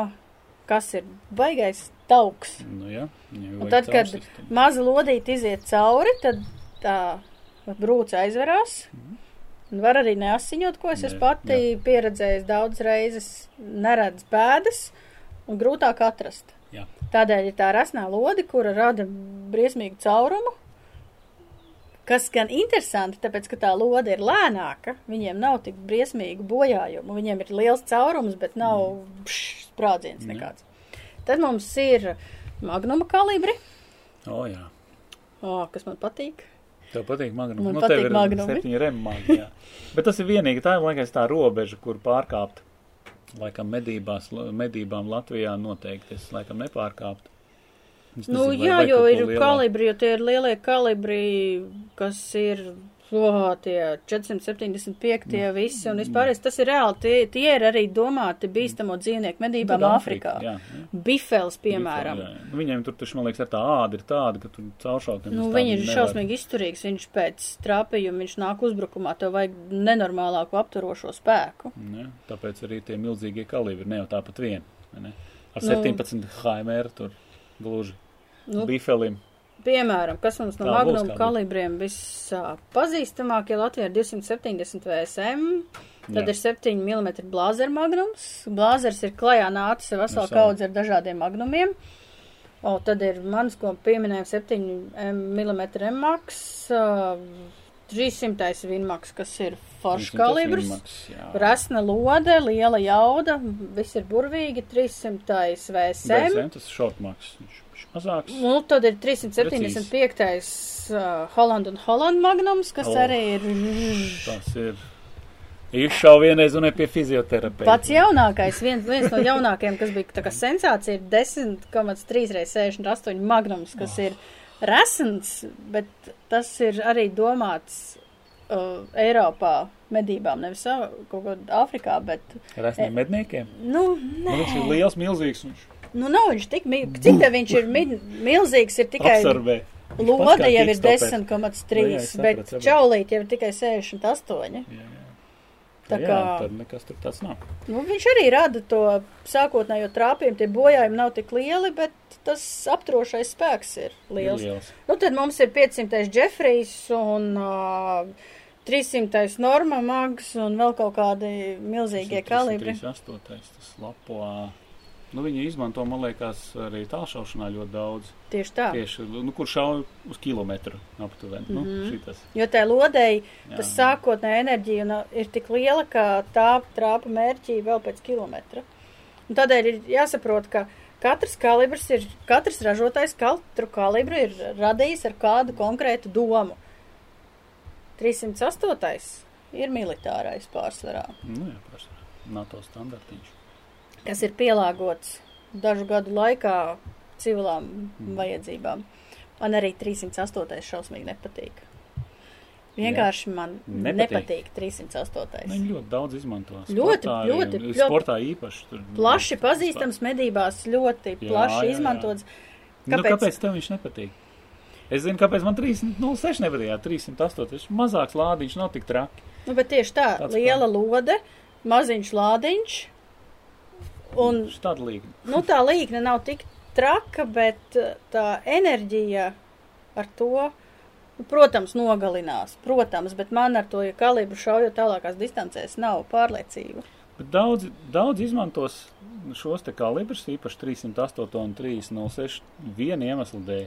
kas ir baigais tauks. Nu, jā, Un tad, kad caursistēmu. maza lodīte iziet cauri, tad tā brūce aizverās. Un var arī neasiņot, ko es esmu pati pieredzējis daudz reizes, neredz pēdas un grūtāk atrast. Jā. Tādēļ ir tā rasnā lode, kura rada briesmīgu caurumu, kas gan interesanti, tāpēc, ka tā lode ir lēnāka, viņiem nav tik briesmīgu bojājumu, viņiem ir liels caurums, bet nav pš, sprādziens Jā. nekāds. Tad mums ir magnuma kalibri, O, jā. o, kas man patīk. Tev patīk magnums. Man nu, patīk ir magnumi. septiņi remmagi, jā. Bet tas ir vienīgi, tā ir, liekas, tā robeža, kur pārkāpt. Laikam medībās, medībām Latvijā noteikti es laikam nepārkāptu. Nu, nezinu, vai- jā, jo ir lielāku. kalibri, jo tie ir lielie kalibri, kas ir, oh, tie 475 tie Nu, visi, un vispār tas ir reāli, tie, tie ir arī domāti bīstamo dzīvnieku medībām Āfrikā. Jā, jā. Bifels, piemēram. Jā, jā. Nu, Viņiem tur, taču, man liekas, ar tā āda ir tāda, ka tur cauršautiem. Nu, viņi ir šausmīgi izturīgs, viņš pēc trāpījuma, viņš nāk uzbrukumā, tev vajag nenormālāku apturošo spēku. Ja, tāpēc arī tie milzīgie kalibri, ne jau tāpat vien. Ne? Ar Nu. 17 HMR tur gluži. Nu, Bifelim. Piemēram, kas mums no kāda. kalibriem vispazīstamākie Latvijā ir 270 VSM, Tad Jā. ir 7 mm blāzera magnums. Blāzers ir klajā nācis ar veselu kaudzi ar dažādiem magnumiem. O, tad ir mans, ko pieminējām, 7 mm uh, 300 vinmaks, kas ir foršs kalibrs. Rasna lode, liela jauda, viss ir burvīgi, 300 VSM. BSM, tas ir šortmaks. Viņš viņš mazāks. Nu, tad ir 375. Uh, Holland un Holland magnums, kas oh. arī ir Tas ir. Izšauju vienreiz un ne pie fizioterapeita. pats jaunākais, viens, viens no jaunākajiem, kas bija tā kā sensācija, ir 10,3 x 68 magnums, kas Oh. ir resns, bet tas ir arī domāts uh, Eiropā medībām, nevis uh, kaut kur Āfrikā, bet, Resniem medniekiem. nu, Nu, nē. viņš ir liels, milzīgs. Viņš Nu, nav viņš tik, mi- cik te viņš ir mi milzīgs, ir tikai absorbē. lode jau ir Kickstopper. 10,3, Nu jā, es sapratu, bet čaulīt jau ir tikai 68. Jā, jā. Tā jā, kā- tad nekas tur tāds nav. Nu, viņš arī rada to sākotnējo trāpījumu, tie bojājumi nav tik lieli, bet tas aptrošais spēks ir liels. Ir liels. Nu, tad mums ir 500. Jeffrijs un uh, 300. Norma mags un vēl kaut kādi milzīgie kalibri. 38. tas lapo. Nu, viņi izmanto, man liekas, arī tālšaušanā ļoti daudz. Tieši tā. Tieši, nu, kur šauj uz kilometru aptuveni. Mm -hmm. Mhm. nu, šitas, Jo tai lodei jā. tas sākotnēja enerģija un, uh, ir tik liela, ka tā trāpa mērķī vēl pēc kilometra. Un tādēļ ir jāsaprot, ka katrs kalibrs ir, katrs ražotājs katru kalibru ir radījis ar kādu konkrētu domu. 308. ir militārais pārsvarā, Nu, jā, pārsvarā. NATO standartiņš. Kas ir pielāgots dažu gadu laikā civilām Mm. vajadzībām. Man arī 308. šausmīgi nepatīk. Vienkārši man Nepatīk. nepatīk, nepatīk 308. Nu, Viņi ļoti daudz izmanto. Ļoti, Sportā, ļoti, ļoti Sportā īpaši. Tur, Plaši pazīstams medībās, ļoti Jā, plaši jā, jā. izmantots. Nu, Kāpēc? kāpēc tev viņš nepatīk? Es zinu, kāpēc man 306 nepatīk. jā, 308. Viņš ir mazāks lādiņš, nav tik traki. Nu, bet tieši tā, Tāds liela lode, maziņš lādiņš. Un nu, tā līkne nav tik traka, bet uh, tā enerģija ar to, nu, protams, nogalinās. Protams, bet man ar to ja kalibru šaujot tālākās distancēs nav pārliecība. Bet daudz, daudz izmantos šos te kalibrus, īpaši 308 un 306, viena iemesla dēļ.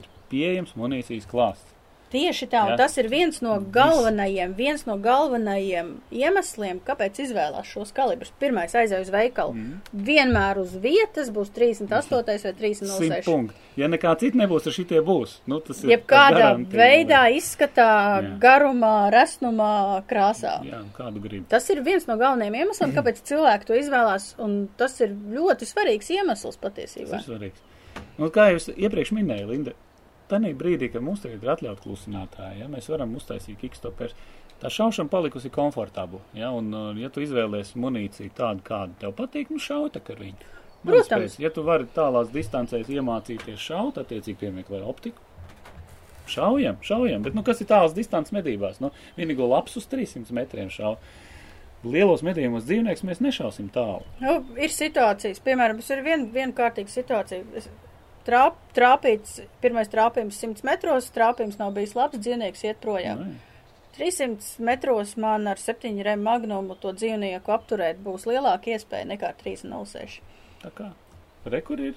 Ir pieejams munīcijas klāsts. Tieši tā, un Jā. tas ir viens no galvenajiem, viens no galvenajiem iemesliem, kāpēc izvēlās šos kalibrus. Pirmais aizēj uz veikalu. Mhm. Vienmēr uz vietas būs 38 vai 100 306. punkti. Ja nekā cita nebūs, tad šitie būs. Nu, tas ir Jebkādā veidā, izskatā, Jā. garumā, resnumā, krāsā. Jā, kādu gribi. Tas ir viens no galvenajiem iemesliem, kāpēc cilvēki to izvēlās, un tas ir ļoti svarīgs iemesls patiesībā. Tas ir svarīgs. Un, kā es iepriekš minēju, Linda, tajā brīdī, kad mums tagad ir atļauts klusinātāji, ja, mēs varam uztaisīt kickstopers. Tā šaušana palikusi komfortabla. Ja, un, uh, ja tu izvēlēsies munīciju tādu, kāda tev patīk, nu šauj tā ar viņu. Protams. Ja tu vari tālās distancēs iemācīties šaut, attiecīgi piemeklē optiku. Šaujam, šaujam, bet nu, kas ir tāls distants medībās? Nu, vienīgo labs uz 300 metriem šauj. Lielos medījumos dzīvnieks mēs nešausim tālu. Nu, ir situācijas, piemēram, ir vien kārtīga situācija. Es- Trāp, trāpīts, pirmais trāpījums 100 metros, trāpījums nav bijis labs, dzīvnieks iet projām. Nu, 300 metros man ar 7 rem magnumu to dzīvnieku apturēt būs lielāka iespēja nekā 306. Tā kā rekur ir.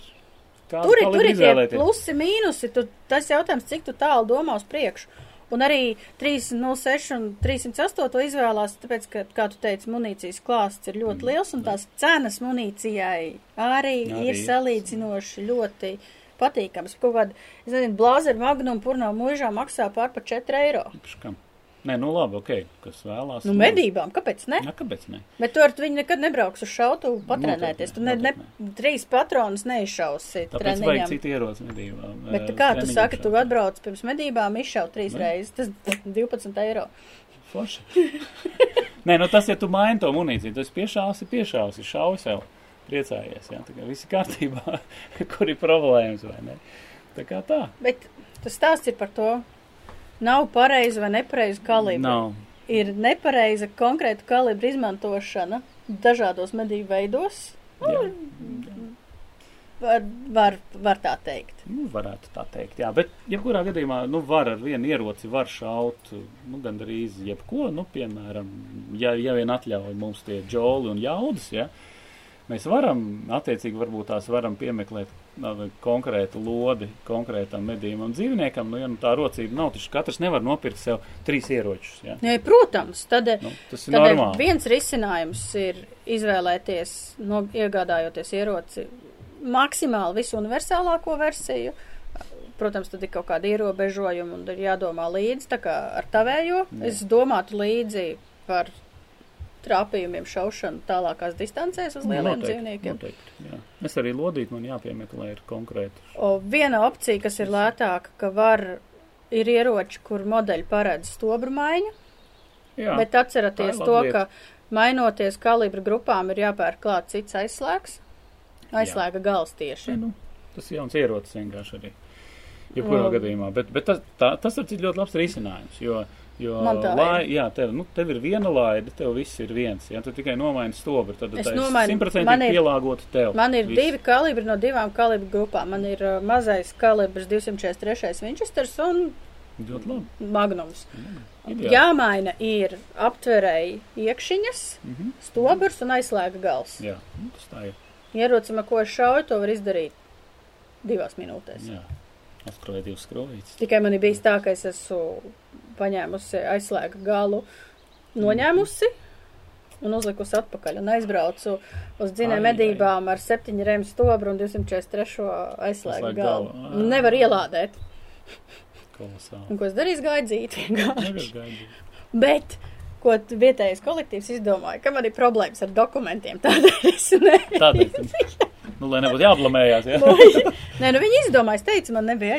Kādu Tur ir, tur ir tie plusi, mīnusi. Tu, tas jautājums, cik tu tālu domā uz priekšu. Un arī 306 un 308 izvēlās, tāpēc, ka, kā tu teici, munīcijas klāsts ir ļoti liels un tās cenas munīcijai arī, Arī. ir salīdzinoši ļoti patīkams. Kaut kāda, es nezinu, blāzeru magnum purnā mūžā maksā pār pa 4 eiro. Priekš kam? Nē, nu labi, ok, kas vēlās. Nu, medībām, kāpēc ne? Jā, kāpēc ne? Bet tu ar to viņi nekad nebrauks uz šautu patrenēties. Tu ne, ne, trīs patronus neizšausi Tāpēc vajag treniņam. citu ieroci medībām. Bet eh, kā tu saki, tu šaut. atbrauc pirms medībām, izšaut trīs Ne. reizes, tas 12 eiro. Forši. Nē, nu tas, ja tu maini to munīciju, tas piešāvis, piešāvis, šauj sev. Priecājies, jā, tā kā viss ir kārtībā, kur ir problēmas vai ne. Tā kā tā. Bet tas stāsts ir par to, nav pareizi vai nepareizi kalibri. Nav. Ir nepareiza konkrēta kalibra izmantošana dažādos medību veidos. Jā. Var, var, var tā teikt. Nu, varētu tā teikt, jā. Bet, jebkurā gadījumā, nu, var ar vienu ieroci, var šaut, nu, gandrīz jebko, nu, piemēram, ja, ja vien atļauj mums tie džoli un jaudas, ja, mēs varam, attiecīgi, varbūt tās varam piemeklēt nu, konkrētu lodi konkrētam medījumam dzīvniekam, nu, ja nu tā rocība nav, taču katrs nevar nopirkt sev trīs ieročus, ja. Jā, protams, tad, Nu, tas ir tad normāli. viens risinājums ir izvēlēties, no, iegādājoties ieroci, maksimāli visuniversālāko versiju. Protams, tad ir kaut kāda ierobežojuma un ir jādomā līdzi, tā kā ar tavējo. Jā. Es domātu līdzi par trāpījumiem šaušanu tālākās distancēs uz lieliem Noteikti, dzīvniekiem. Noteikti, jā. Es arī lodīt, man jāpiemeklē ir konkrēti. O, viena opcija, kas ir lētāka, ka var, ir ieroči, kur modeļi paredz stobru maiņu, Jā, bet atceraties to, laba ka mainoties kalibra grupām ir jāpērk klāt cits aizslēgs. Aizslēga gals tieši. nu, tas ir jauns ierocis vienkārši arī. Jebkurā gadījumā, bet, bet tas, tā, tas ir ļoti labs risinājums, jo, jo lai, jā, tev, nu, tev ir viena laide, tev viss ir viens, ja tu tikai nomaini stobru, tad Es nomainu- man ir- pielāgota tev. Man ir Viss. divi kalibri no divām kalibru grupām. Man ir uh, mazais kalibrs 243 Winchesters un. Magnums. Ideāli. Jāmaina ir aptverēji iekšiņas, Mhm. stobrs un aizslēga gals. Jā, nu, tas tā ir. Ierocim, ko es šauju, to var izdarīt divās minūtēs. Jā. Atklāja divas skrūvītes. Tikai man ir bijis tā, ka es esmu paņēmusi aizslēga galu, noņēmusi un uzlikusi atpakaļ un aizbraucu uz dzinēju medībām ar 7 rēmu stobru un 243 aizslēga Aizslēga galu. galu. Un Nevar ielādēt. Kolosāli. Un ko es darīju, gāju dzīt vienkārši. Gaidīt. Bet, ko vietējais kolektīvs izdomāja, ka man ir problēmas ar dokumentiem, tādēļ es ne. Nu, lai nebūtu jāblamējās, jā. Nē, nu viņi izdomāja, es teicu, man nebija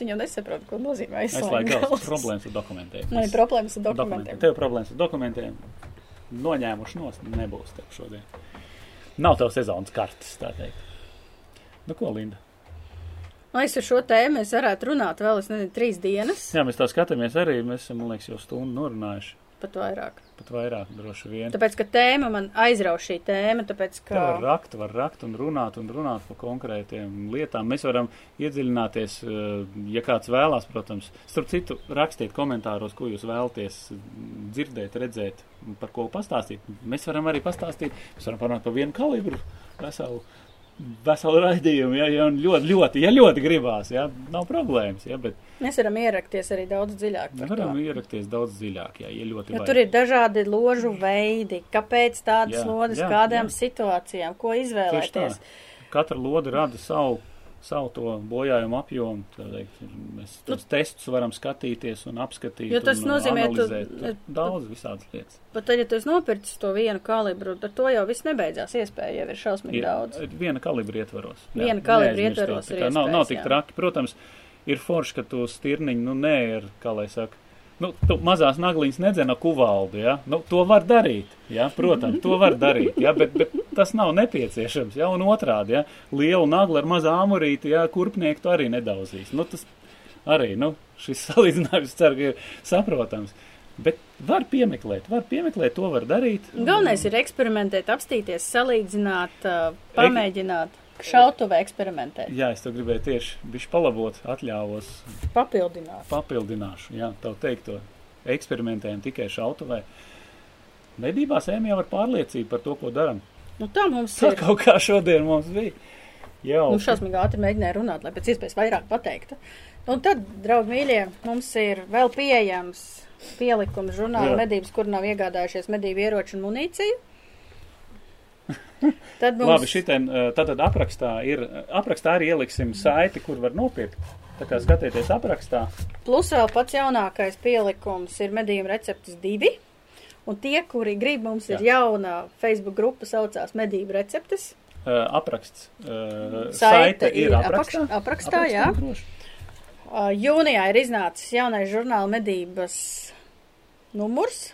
viņi jau nesaprot, ko nozīmē aizslēga Aizslēgt gals. gals. Problēmas ar dokumentiem. Ir problēmas ar dokumentiem. Tev problēmas ar dokumentiem. Noņēmuši nost, nebūs tev šodien. Nav tev sezonas kartes, tā teikt. Nu, ko, Linda? Nu, es ar šo tēmu varētu runāt vēl, es nezinu, trīs dienas, Jā, mēs tā skatāmies arī. Mēs esam, man liekas, jau stundu norunājuši. Pat vairāk. Pat vairāk, droši vien. Tāpēc, ka tēma man aizrauj šī tēma, tāpēc, Te var ka rakt, var rakt un runāt un runāt par konkrētiem lietām. Mēs varam iedziļināties, eh, ja kāds vēlās, protams. Starp citu, rakstiet komentāros, ko jūs vēlaties dzirdēt, redzēt, par ko pastāstīt. Mēs varam arī pastāstīt, mēs varam parunāt par vienu kalibru, veselu, veselu raidījumu, ja, ja ļoti, ļoti, ja ļoti gribās, ja, nav problēmas, ja, bet mēs varam ierakties arī daudz dziļāk. par varam to. ierakties daudz dziļāk, ja, ja ļoti Jo vajag. tur ir dažādi ložu veidi, kāpēc tādas Jā, lodes, jā, kādām jā. situācijām, ko izvēlēties. Katra lode rada savu, savu to bojājumu apjomu. teikt. Mēs tos testus varam skatīties un apskatīt. Jo tas un, nozīmē, tu- analizēt. Tur daudz visādas lietas. Bet tad, ja tu esi nopircis to vienu kalibru, tad to jau viss nebeidzās. Iespēja jau ir šausmīgi daudz. ir viena kalibra ietvaros. Jā, Viena kalibra ietvaros Tā ir kā Nav, nav iespējas, tik traki. Protams, ir forši, ka tu stirniņu, nu nē, ir, kā lai saka. Nu, tu mazās nagliņas nedzena kuvaldu, ja? Nu, to var darīt, ja? Protams, to var darīt, ja? Bet, bet tas nav nepieciešams, ja? Un otrādi, ja? Lielu nagli ar mazā amurīti, ja? Kurpnieku tu arī nedauzīs. Nu, tas arī, nu, šis salīdzinājums ceru, ka ir saprotams. Bet var piemeklēt, var piemeklēt, to var darīt. Galvenais ir eksperimentēt, apstīties, salīdzināt, pamēģināt, šautuvē eksperimentēt, Jā, es to gribēju tieši bišķi palabot, atļāvos, papildināt. papildināšu, jā, tavu teikto. Eksperimentējam tikai šautavē. Medībās ejam jau ar pārliecību par to, ko darām. Nu, tā mums Tā ir. kaut kā šodien mums bija. Jā, Nu, šausmīgi ātri mēģināju runāt, lai pēc iespējas vairāk pateiktu. Un tad, draugi mīļie, mums ir vēl pieejams pielikums žurnāla medības, kur nav iegādājušies medību ieroču un munīciju. Tad mums Labi, šitien, eh, tātad aprakstā ir, aprakstā arī ieliksim saiti, kur var nopirkt. Tā kā skatieties aprakstā, plus vēl pats jaunākais pielikums ir medījuma receptes divi. Un tie, kuri grib, mums ir jauna Facebook grupa, saucās Medību receptes. eh, apraksts, eh, Saite saite ir ir aprakstā. apakš- aprakstā, jā. droši. Uh, Jūnijā ir iznācis jaunais žurnāla medības numurs.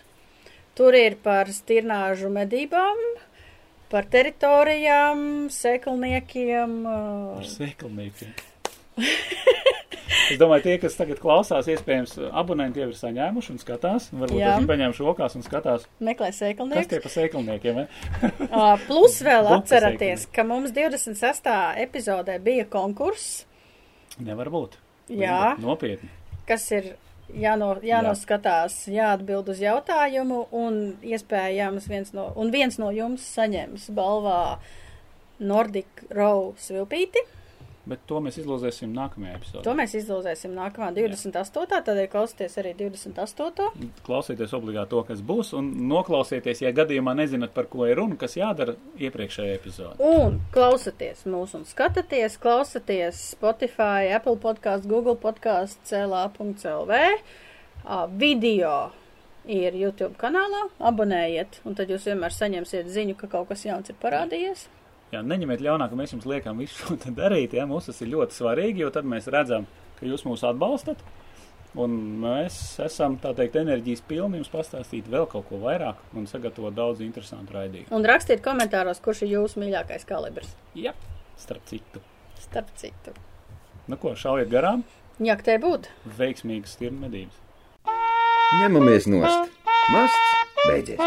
Tur ir par stirnāžu medībām, par teritorijām, seklniekiem. Ar Uh, sēklniekiem. Es domāju, tie, kas tagad klausās, iespējams, abonenti jau ir saņēmuši un skatās. Varbūt viņi paņēmuši rokās un skatās, Meklē kas sēklinieks. tie pa sēklniekiem. Ā, Plus vēl atceraties, ka mums 26. epizodē bija konkurss, Nevar būt. Jā. Nopietni. kas ir jāno, jānoskatās, jāatbild uz jautājumu, un iespējams viens no, un viens no jums saņems balvā Nordic Row svilpīti. Bet to mēs izlozēsim nākamajā To epizodē. mēs izlozēsim nākamā 28. Tādēļ klausieties arī 28. Klausieties obligāti to, kas būs, un noklausieties, ja gadījumā nezināt, par ko ir runa, kas jādara iepriekšējā epizodē. Un klausieties mūs un skatieties, klausieties Spotify, Apple podkāstu, Google podkāstu, CLA.CLV. Video ir YouTube kanālā, abonējiet, un tad jūs vienmēr saņemsiet ziņu, ka kaut kas jauns ir parādījies. Jā, neņemiet ļaunā, ka mēs jums liekam visu šo darīt. Ja? Mums tas ir ļoti svarīgi, jo tad mēs redzam, ka jūs mūs atbalstat. Un mēs esam, tā teikt, enerģijas pilni jums pastāstīt vēl kaut ko vairāk un sagatavot daudz interesantu raidījumu. Un rakstiet komentāros, kurš ir jūsu mīļākais kalibrs. Jā, starp citu. Starp citu. Nu ko, šaujiet garām, Jak te būtu? veiksmīgas stirnu medības. Ņemamies nost. Masts beidzies.